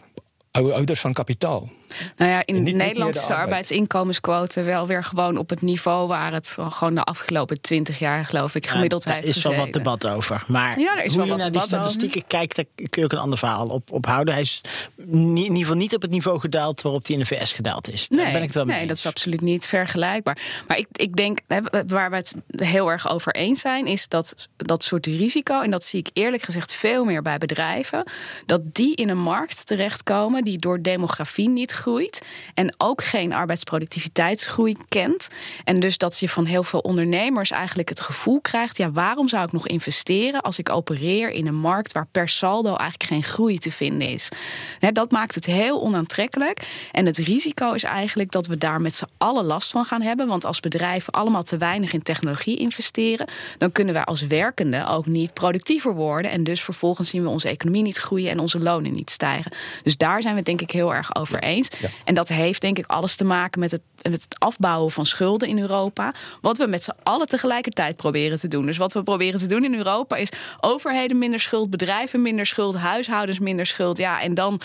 [SPEAKER 5] ouders van kapitaal.
[SPEAKER 3] Nou ja, in Nederland is de arbeidsinkomensquote wel weer gewoon op het niveau waar het gewoon de afgelopen twintig jaar, geloof ik, gemiddeld
[SPEAKER 4] ja,
[SPEAKER 3] heeft
[SPEAKER 4] Er is wel wat debat over. Maar
[SPEAKER 3] ja, er is
[SPEAKER 4] hoe
[SPEAKER 3] wel
[SPEAKER 4] je
[SPEAKER 3] wat
[SPEAKER 4] naar die
[SPEAKER 3] over.
[SPEAKER 4] statistieken kijkt, daar kun je ook een ander verhaal op, op houden. Hij is in ieder geval niet op het niveau gedaald waarop hij in de VS gedaald is. Daar
[SPEAKER 3] Nee,
[SPEAKER 4] ben ik het wel mee
[SPEAKER 3] nee dat is absoluut niet vergelijkbaar. Maar ik, ik denk, waar we het heel erg over eens zijn, is dat dat soort risico, en dat zie ik eerlijk gezegd veel meer bij bedrijven, dat die in een markt terechtkomen die door demografie niet groeit en ook geen arbeidsproductiviteitsgroei kent. En dus dat je van heel veel ondernemers eigenlijk het gevoel krijgt, ja, waarom zou ik nog investeren als ik opereer in een markt waar per saldo eigenlijk geen groei te vinden is? Dat maakt het heel onaantrekkelijk. En het risico is eigenlijk dat we daar met z'n allen last van gaan hebben. Want als bedrijven allemaal te weinig in technologie investeren, dan kunnen wij als werkenden ook niet productiever worden. En dus vervolgens zien we onze economie niet groeien en onze lonen niet stijgen. Dus daar zijn we het denk ik heel erg over eens. En dat heeft denk ik alles te maken met het, met het afbouwen van schulden in Europa. Wat we met z'n allen tegelijkertijd proberen te doen. Dus wat we proberen te doen in Europa is overheden minder schuld, bedrijven minder schuld, huishoudens minder schuld. Ja, en dan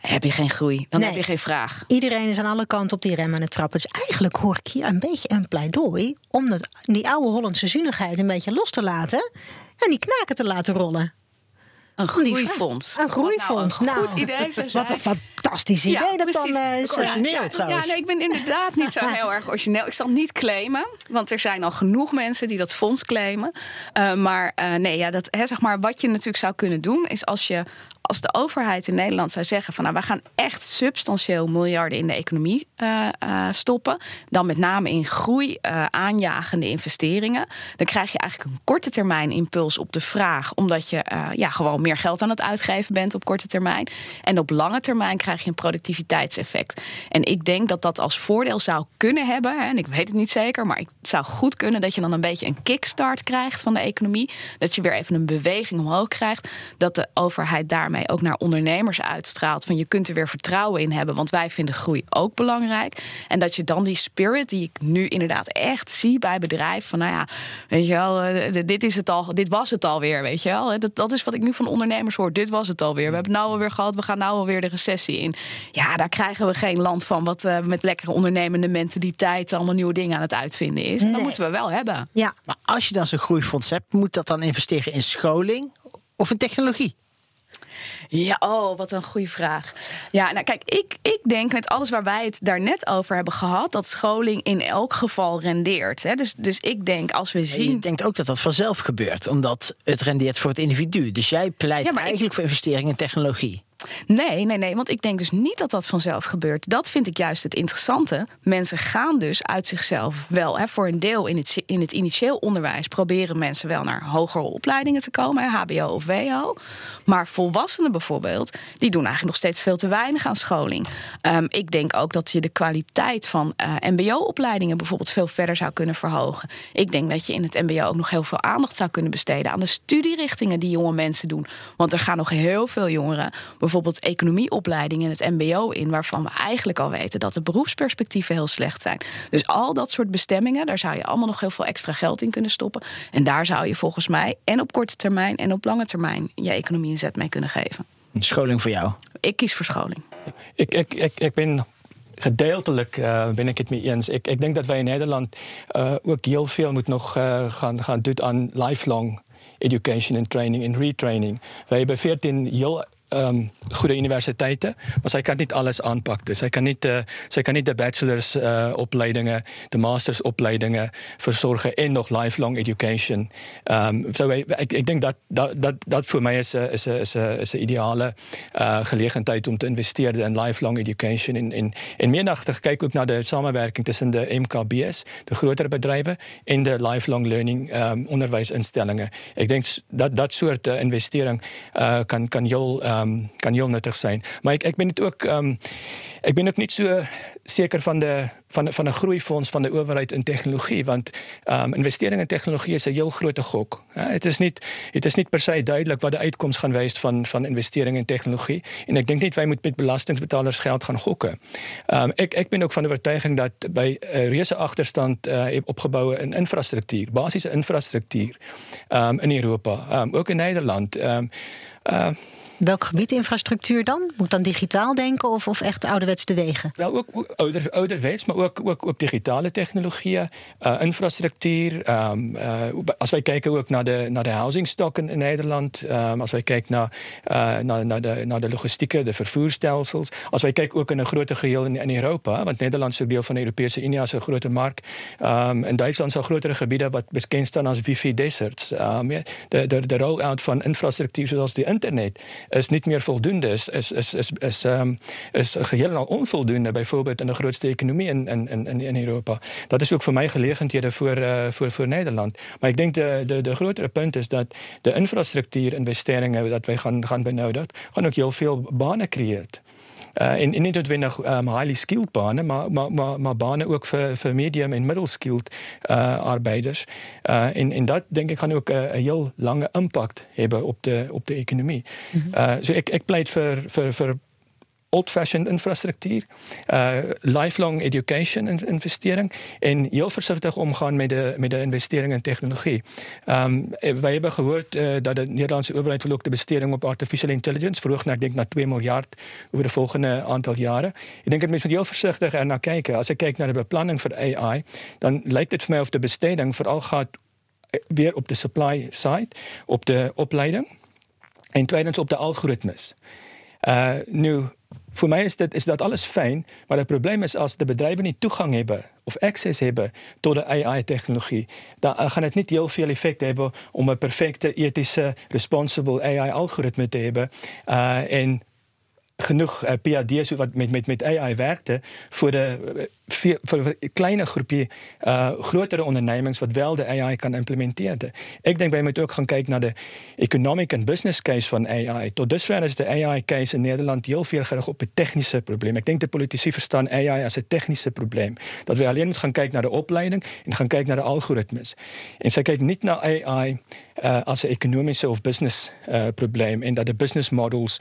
[SPEAKER 3] heb je geen groei. Dan
[SPEAKER 2] Nee.
[SPEAKER 3] heb je geen vraag.
[SPEAKER 2] Iedereen is aan alle kanten op die rem aan het trappen. Dus eigenlijk hoor ik hier een beetje een pleidooi om dat, die oude Hollandse zuinigheid een beetje los te laten en die knaken te laten rollen.
[SPEAKER 3] Een groeifonds.
[SPEAKER 2] Een groeifonds.
[SPEAKER 3] Wat nou een
[SPEAKER 2] Nou,
[SPEAKER 3] goed idee zou
[SPEAKER 2] Wat een fantastisch idee dat dan eh, is.
[SPEAKER 4] origineel
[SPEAKER 3] ja,
[SPEAKER 4] trouwens.
[SPEAKER 3] Ja, nee, ik ben inderdaad niet zo *laughs* heel erg origineel. Ik zal het niet claimen, want er zijn al genoeg mensen die dat fonds claimen. Eh, maar eh, nee, ja, dat, hè, zeg maar, wat je natuurlijk zou kunnen doen, is als je als de overheid in Nederland zou zeggen van nou, wij gaan echt substantieel miljarden in de economie eh, eh, stoppen, dan met name in groei eh, aanjagende investeringen, dan krijg je eigenlijk een korte termijn impuls op de vraag, omdat je ja, gewoon meer geld aan het uitgeven bent op korte termijn. En op lange termijn krijg je een productiviteitseffect. En ik denk dat dat als voordeel zou kunnen hebben, hè, en ik weet het niet zeker, maar het zou goed kunnen dat je dan een beetje een kickstart krijgt van de economie, dat je weer even een beweging omhoog krijgt, dat de overheid daarmee ook naar ondernemers uitstraalt van je kunt er weer vertrouwen in hebben, want wij vinden groei ook belangrijk. En dat je dan die spirit die ik nu inderdaad echt zie bij bedrijven van nou ja, weet je wel, eh, dit is het al, dit was het alweer, weet je wel. Dat, dat is wat ik nu van ondernemers hoor. Dit was het alweer. We hebben het nou alweer gehad. We gaan nou alweer de recessie in. Ja, daar krijgen we geen land van wat eh, met lekkere ondernemende mentaliteit allemaal nieuwe dingen aan het uitvinden is. Dat moeten we wel hebben.
[SPEAKER 2] Ja,
[SPEAKER 4] Maar als je dan zo'n groeifonds hebt, moet dat dan investeren in scholing of in technologie?
[SPEAKER 3] Ja, oh, wat een goede vraag. Ja, nou kijk, ik, ik denk met alles waar wij het daarnet over hebben gehad, dat scholing in elk geval rendeert. Hè. Dus, dus ik denk als we zien.
[SPEAKER 4] denkt ook dat dat vanzelf gebeurt, omdat het rendeert voor het individu. Dus jij pleit
[SPEAKER 3] Ja, ik-
[SPEAKER 4] eigenlijk voor investeringen in technologie.
[SPEAKER 3] Nee, nee, nee, want ik denk dus niet dat dat vanzelf gebeurt. Dat vind ik juist het interessante. Mensen gaan dus uit zichzelf wel. Hè, voor een deel in het, in het initieel onderwijs proberen mensen wel naar hogere opleidingen te komen, hè, HBO of WO. Maar volwassenen bijvoorbeeld, die doen eigenlijk nog steeds veel te weinig aan scholing. Ehm, ik denk ook dat je de kwaliteit van eh, MBO-opleidingen bijvoorbeeld veel verder zou kunnen verhogen. Ik denk dat je in het MBO ook nog heel veel aandacht zou kunnen besteden aan de studierichtingen die jonge mensen doen. Want er gaan nog heel veel jongeren bijvoorbeeld economieopleidingen in het MBO in, waarvan we eigenlijk al weten dat de beroepsperspectieven heel slecht zijn. Dus al dat soort bestemmingen, daar zou je allemaal nog heel veel extra geld in kunnen stoppen. En daar zou je volgens mij en op korte termijn en op lange termijn je economie een zet mee kunnen geven.
[SPEAKER 4] Een scholing voor jou.
[SPEAKER 3] Ik kies voor scholing.
[SPEAKER 5] Ik, ik, ik, ik ben gedeeltelijk uh, ben ik het mee eens. Ik, ik denk dat wij in Nederland uh, ook heel veel moet nog uh, gaan, gaan doen aan lifelong education en training en retraining. Wij hebben 14 heel um, goede universiteiten, maar zij kan niet alles aanpakken. Zij kan niet, uh, zij kan niet de bachelorsopleidingen, uh, de mastersopleidingen verzorgen en nog lifelong education. Um, ik, ik denk dat dat, dat, dat voor mij is een is is is ideale gelegenheid om te investeren in lifelong education. En, en, en meer kijken ook naar de samenwerking tussen de MKB's, de grotere bedrijven, en de lifelong learning um, onderwijsinstellingen. Ik denk dat dat soort investering kan, kan heel um, kan heel nuttig zijn. Maar ik, ik ben het ook, um, ik ben ook niet zo zeker van de, van, de, van een groeifonds van de overheid in technologie. Want um, investering in technologie is een heel grote gok. Het, is niet, het is niet per se duidelijk wat de uitkomst gaan wijst van, van investering in technologie. En ik denk niet wij moeten met belastingbetalers geld gaan gokken. Ik, ik ben ook van de overtuiging dat bij uh, reuse achterstand uh, opgebouwd in infrastructuur, basisse infrastructuur in Europa, ook in Nederland.
[SPEAKER 2] Welk gebied infrastructuur dan? Moet dan digitaal denken of, of echt ouderwets de wegen?
[SPEAKER 5] Wel, ook, ook ouder, ouderwets, maar ook, ook, ook digitale technologieën, uh, infrastructuur. Um, uh, als wij kijken ook naar de, naar de housingstokken in Nederland, um, als wij kijken naar, uh, naar, naar, de, naar de logistieke, de vervoerstelsels, als wij kijken ook in een groter geheel in, in Europa, want Nederland is ook deel van de Europese Unie als een grote markt. Um, in Duitsland zijn grotere gebieden wat bekend staan als wifi deserts. de, de, de roll-out van infrastructuur zoals de internet is niet meer voldoende, is, is, is, is, is, is geheel al onvoldoende, bijvoorbeeld in de grootste economie in, in, in, in Europa. Dat is ook voor mij gelegenheden voor, uh, voor, voor Nederland. Maar ik denk de, de, de grotere punt is dat de infrastructuurinvesteringen dat wij gaan, gaan benodigen, gaan ook heel veel banen creëren. Uh, en, en nie noodwendig um, highly skilled bane, maar maar maar, maar bane ook vir vir medium en middle skilled uh, arbeiders. Uh, en en dat dink ek gaan ook 'n uh, heel lange impak hê op die op die ekonomie. Mhm. Uh, so ek ek pleit vir vir vir old-fashioned infrastructuur, uh, lifelong education investering en heel voorzichtig omgaan met de, met de investering in technologie. Um, wij hebben gehoord uh, dat de Nederlandse overheid wil ook de besteding op artificial intelligence verhoogd naar, denk, naar 2 miljard over de volgende aantal jaren. Ik denk dat mensen heel voorzichtig er naar kijken. Als ik kijk naar de beplanning voor AI, dan lijkt het voor mij of de besteding vooral gaat weer op de supply side, op de opleiding en tweedens op de algoritmes. Nu, voor mij is, is dat alles fijn, maar het probleem is als de bedrijven niet toegang hebben of access hebben tot de AI-technologie, dan gaan het niet heel veel effect hebben om een perfecte, ethische, responsible AI-algoritme te hebben. Uh, en genoeg uh, wat met, met, met AI werkte voor de veel, voor een kleine groepje uh, grotere ondernemings wat wel de AI kan implementeren. Ik denk wij moeten ook gaan kijken naar de economic en business case van AI. Tot dusver is de AI case in Nederland heel veel gericht op het technische probleem. Ik denk de politici verstaan AI als een technische probleem. Dat we alleen moeten gaan kijken naar de opleiding en gaan kijken naar de algoritmes. En zij kijken niet naar AI uh, als een economische of business uh, probleem en dat de business models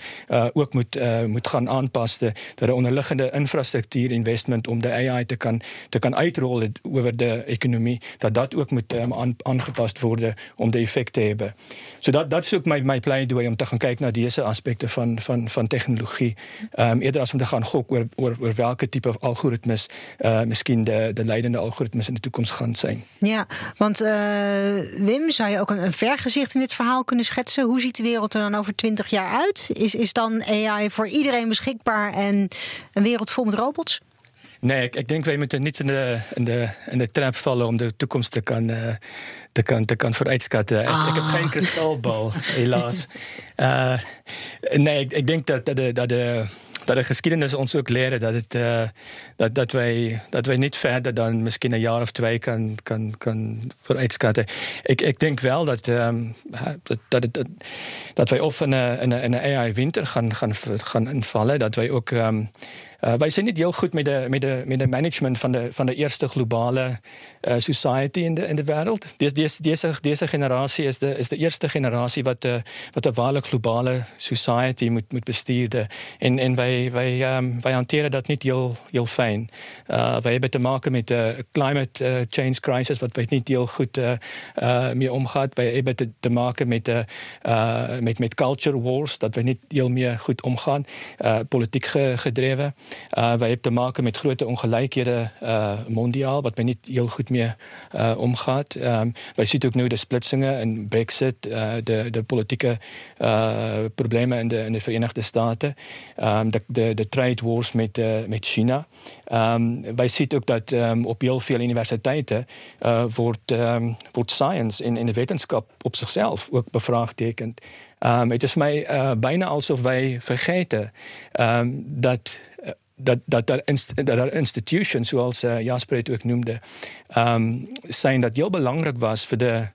[SPEAKER 5] ook moet, moet gaan aanpassen, dat de onderliggende infrastructuur investment om de AI te kan, te kan uitrollen over de economie, dat dat ook moet aan, aangepast worden om de effect te hebben. So dat, is ook mijn, pleidooi om te gaan kijken naar deze aspecten van, van, van technologie. Um, eerder als om te gaan gokken oor welke type algoritmes uh, misschien de, de leidende algoritmes in de toekomst gaan zijn.
[SPEAKER 2] Ja, want uh, Wim, zou je ook een, een vergezicht in dit verhaal kunnen schetsen? Hoe ziet de wereld er dan over twintig jaar uit? Is, is dan AI voor iedereen beschikbaar en een wereld vol met robots?
[SPEAKER 5] Nee, ik, ik, denk wij moeten niet in de, in, de, in de trap vallen om de toekomst te kan, uh, te kan, te kan vooruitschatten. Ah. Ik, ik, heb ah. geen kristalbal, helaas. Uh, *laughs* nee, ik, ik, denk dat, dat, de, dat, de, dat de geschiedenis ons ook leren dat, het, uh, dat, dat, wij, dat wij niet verder dan misschien een jaar of twee kan, kan, kan vooruitschatten. Ik, ik denk wel dat, um, dat, dat, dat, dat wij of in een, in een AI-winter gaan, gaan, gaan invallen, dat wij ook. Um, uh, wij zijn niet heel goed met de, met de, met de management van de, van de eerste globale uh, society in de, in de wereld. Deze, deze, deze, generatie is de, is de eerste generatie wat de, wat de ware globale society moet, moet besturen. En, en wij, wij, um, wij hanteren dat niet heel, heel fijn. Wij hebben te maken met de climate change crisis, wat wij niet heel goed mee omgaat. Wij hebben te, maken met, met, met culture wars, dat we niet heel meer goed omgaan. politiek gedreven. Uh, wij hebben te maken met grote ongelijkheden uh, mondiaal, wat men niet heel goed meer uh, omgaat. Um, wij zien ook nu de splitsingen en Brexit, de, politieke problemen in de, in de, Verenigde Staten, um, de, de, de, trade wars met, met China. Um, wij zien ook dat op heel veel universiteiten wordt, wordt science in, in de wetenschap op zichzelf ook bevraagtekend. Um, het is mij uh, bijna alsof wij vergeten um, dat dat, dat, dat, dat institutions, zoals uh, Jasper het ook noemde, um, zijn dat heel belangrijk was voor de,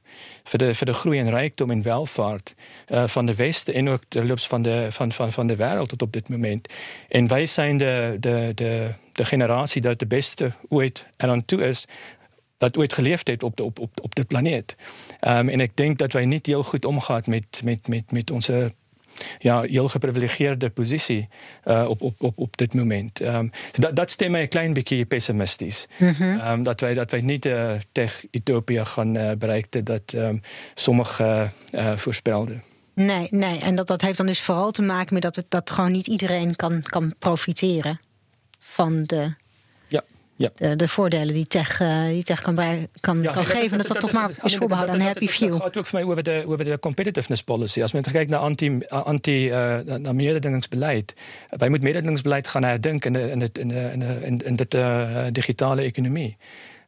[SPEAKER 5] voor de, voor de groei en rijkdom en welvaart uh, van de Westen en ook de loops van de, van, van, van de wereld tot op dit moment. En wij zijn de, de, de, de generatie dat de beste ooit eraan toe is dat ooit geleefd heeft op de, op, op, op de planeet. Um, en ik denk dat wij niet heel goed omgaan met, met, met, met onze ja, heel geprivilegeerde positie uh, op, op, op, op dit moment. Um, dat, dat stemt mij een klein beetje pessimistisch. Mm -hmm. um, dat, wij, dat wij niet uh, tech-utopia gaan uh, bereiken dat um, sommigen voorspelden.
[SPEAKER 2] Nee, nee. En dat, dat heeft dan dus vooral te maken met dat, het, dat gewoon niet iedereen kan, kan profiteren van de,
[SPEAKER 5] Ja,
[SPEAKER 2] de, de voordelen die tech, eh, die tech kan, bij- kan,
[SPEAKER 5] Ja,
[SPEAKER 2] kan
[SPEAKER 5] en
[SPEAKER 2] geven. Dat dat, toch maar is voorbehouden aan een happy few.
[SPEAKER 5] Het gaat ook voor mij over de, over de competitiveness policy. Als men kijkt naar anti, anti uh, naar mededingingsbeleid. Wij moeten mededingingsbeleid gaan herdenken in de, in de, in de, in de, in de uh, digitale economie.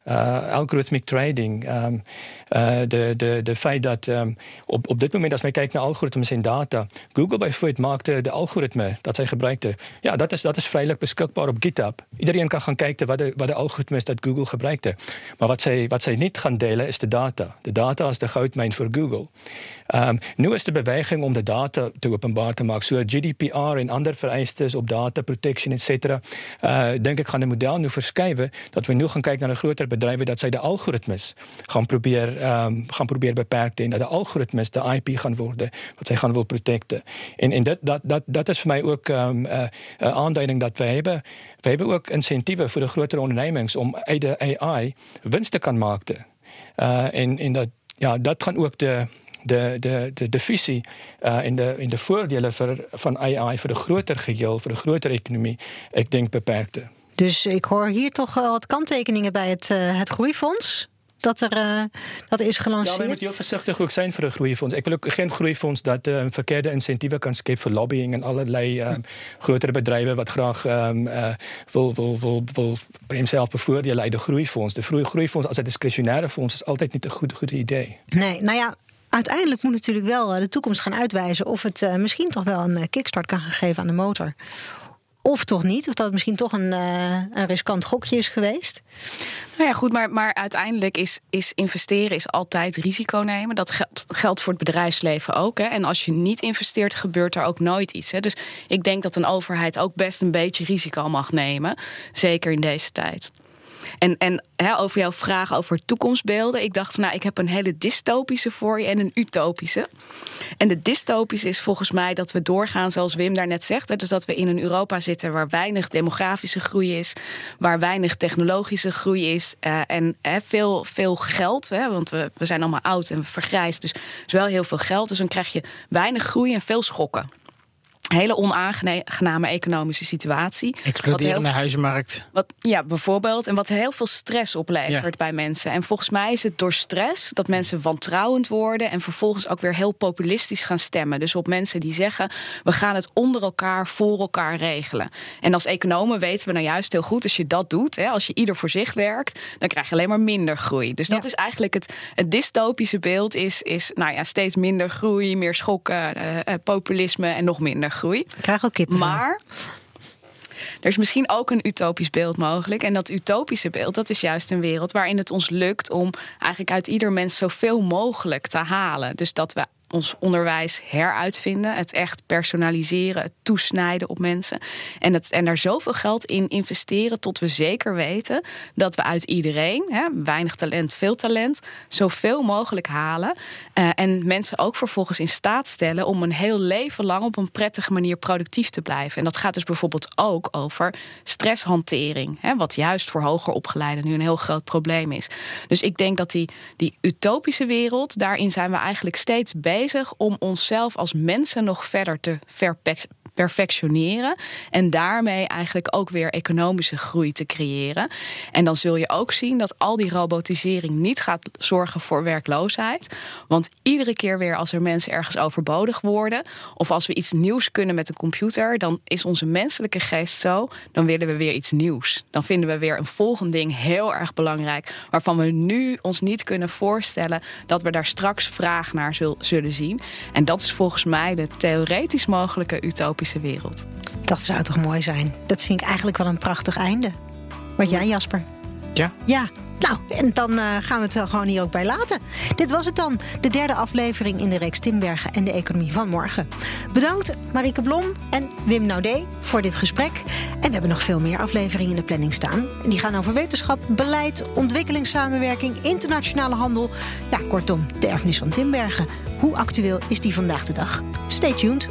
[SPEAKER 5] Uh, algorithmic trading. Um, de, de, de feit dat um, op, op dit moment, als wij kijken naar algoritmes en data, Google bijvoorbeeld maakte de algoritme dat zij gebruikte. Ja, dat is, dat is vrijelijk beschikbaar op GitHub. Iedereen kan gaan kijken wat de, wat de algoritme is dat Google gebruikte. Maar wat zij, wat zij niet gaan delen is de data. De data is de goudmijn voor Google. Um, nu is de beweging om de data te openbaar te maken. So GDPR en andere vereistes op data protection, et cetera. Uh, denk ik gaan de model nu verschuiven dat we nu gaan kijken naar een groter bedrijven dat zij de algoritmes gaan proberen um, gaan proberen beperken en dat de algoritmes de IP gaan worden wat zij gaan wil protecten. En en dat dat dat dat is vir my ook um, uh, aanduiding dat wij hebben wij hebben ook insentiewe vir die groter ondernemings om uit die AI wins te kan maak. Uh en en dat ja, dat gaan ook de de de de de visie uh in de in de voordele vir van AI vir die groter geheel, vir die groter ekonomie, ek dink beperkte.
[SPEAKER 2] Dus ik hoor hier toch wel wat kanttekeningen bij het, uh, het groeifonds. Dat er, uh, dat is gelanceerd.
[SPEAKER 5] Ja, we moeten heel voorzichtig ook zijn voor een groeifonds. Ik wil ook geen groeifonds dat uh, verkeerde incentieven kan scheppen voor lobbying en allerlei um, grotere bedrijven wat graag um, uh, wil, wil, wil, wil hemzelf bevoordelen uit de groeifonds. De groeifonds als een discretionaire fonds is altijd niet een goed, goed idee.
[SPEAKER 2] Nee, nou ja, uiteindelijk moet natuurlijk wel de toekomst gaan uitwijzen of het uh, misschien toch wel een kickstart kan geven aan de motor. Of toch niet? Of dat misschien toch een, een riskant gokje is geweest?
[SPEAKER 3] Nou ja, goed, maar, maar uiteindelijk is, is investeren is altijd risico nemen. Dat geldt, geldt voor het bedrijfsleven ook. Hè. En als je niet investeert, gebeurt er ook nooit iets. Hè. Dus ik denk dat een overheid ook best een beetje risico mag nemen. Zeker in deze tijd. En, en hè, over jouw vraag over toekomstbeelden. Ik dacht, nou, ik heb een hele dystopische voor je en een utopische. En de dystopische is volgens mij dat we doorgaan, zoals Wim daarnet zegt. Hè, dus dat we in een Europa zitten waar weinig demografische groei is, waar weinig technologische groei is. Uh, en hè, veel, veel geld. Hè, want we, we zijn allemaal oud en vergrijsd. Dus, dus wel heel veel geld. Dus dan krijg je weinig groei en veel schokken hele onaangename economische situatie.
[SPEAKER 4] Exploderende huizenmarkt.
[SPEAKER 3] Wat, ja, bijvoorbeeld. En wat heel veel stress oplevert ja. bij mensen. En volgens mij is het door stress dat mensen wantrouwend worden... en vervolgens ook weer heel populistisch gaan stemmen. Dus op mensen die zeggen... we gaan het onder elkaar, voor elkaar regelen. En als economen weten we nou juist heel goed... als je dat doet, hè, als je ieder voor zich werkt... dan krijg je alleen maar minder groei. Dus dat ja. is eigenlijk het, het dystopische beeld... Is, is nou ja, steeds minder groei, meer schokken, uh, uh, populisme en nog minder groei.
[SPEAKER 2] Ik krijg ook kippen.
[SPEAKER 3] Maar er is misschien ook een utopisch beeld mogelijk. En dat utopische beeld, dat is juist een wereld waarin het ons lukt om eigenlijk uit ieder mens zoveel mogelijk te halen. Dus dat we ons onderwijs heruitvinden, het echt personaliseren, het toesnijden op mensen. En, het, en daar zoveel geld in investeren tot we zeker weten dat we uit iedereen, hè, weinig talent, veel talent, zoveel mogelijk halen. Uh, en mensen ook vervolgens in staat stellen om een heel leven lang op een prettige manier productief te blijven. En dat gaat dus bijvoorbeeld ook over stresshantering, hè, wat juist voor hoger opgeleiden nu een heel groot probleem is. Dus ik denk dat die, die utopische wereld, daarin zijn we eigenlijk steeds bezig bezig om onszelf als mensen nog verder te perfectioneren. En daarmee eigenlijk ook weer economische groei te creëren. En dan zul je ook zien dat al die robotisering niet gaat zorgen voor werkloosheid. Want iedere keer weer als er mensen ergens overbodig worden. of als we iets nieuws kunnen met een computer. dan is onze menselijke geest zo. dan willen we weer iets nieuws. Dan vinden we weer een volgend ding heel erg belangrijk. waarvan we nu ons niet kunnen voorstellen. dat we daar straks vraag naar zullen zien. En dat is volgens mij de theoretisch mogelijke wereld.
[SPEAKER 2] Dat zou toch mooi zijn? Dat vind ik eigenlijk wel een prachtig einde. Wat jij, Jasper?
[SPEAKER 4] Ja.
[SPEAKER 2] Ja. Nou, en dan uh, gaan we het er gewoon hier ook bij laten. Dit was het dan, de derde aflevering in de reeks Timbergen en de economie van morgen. Bedankt Marieke Blom en Wim Naudé voor dit gesprek. En we hebben nog veel meer afleveringen in de planning staan. Die gaan over wetenschap, beleid, ontwikkelingssamenwerking, internationale handel. Ja, kortom, de erfenis van Timbergen. Hoe actueel is die vandaag de dag? Stay tuned.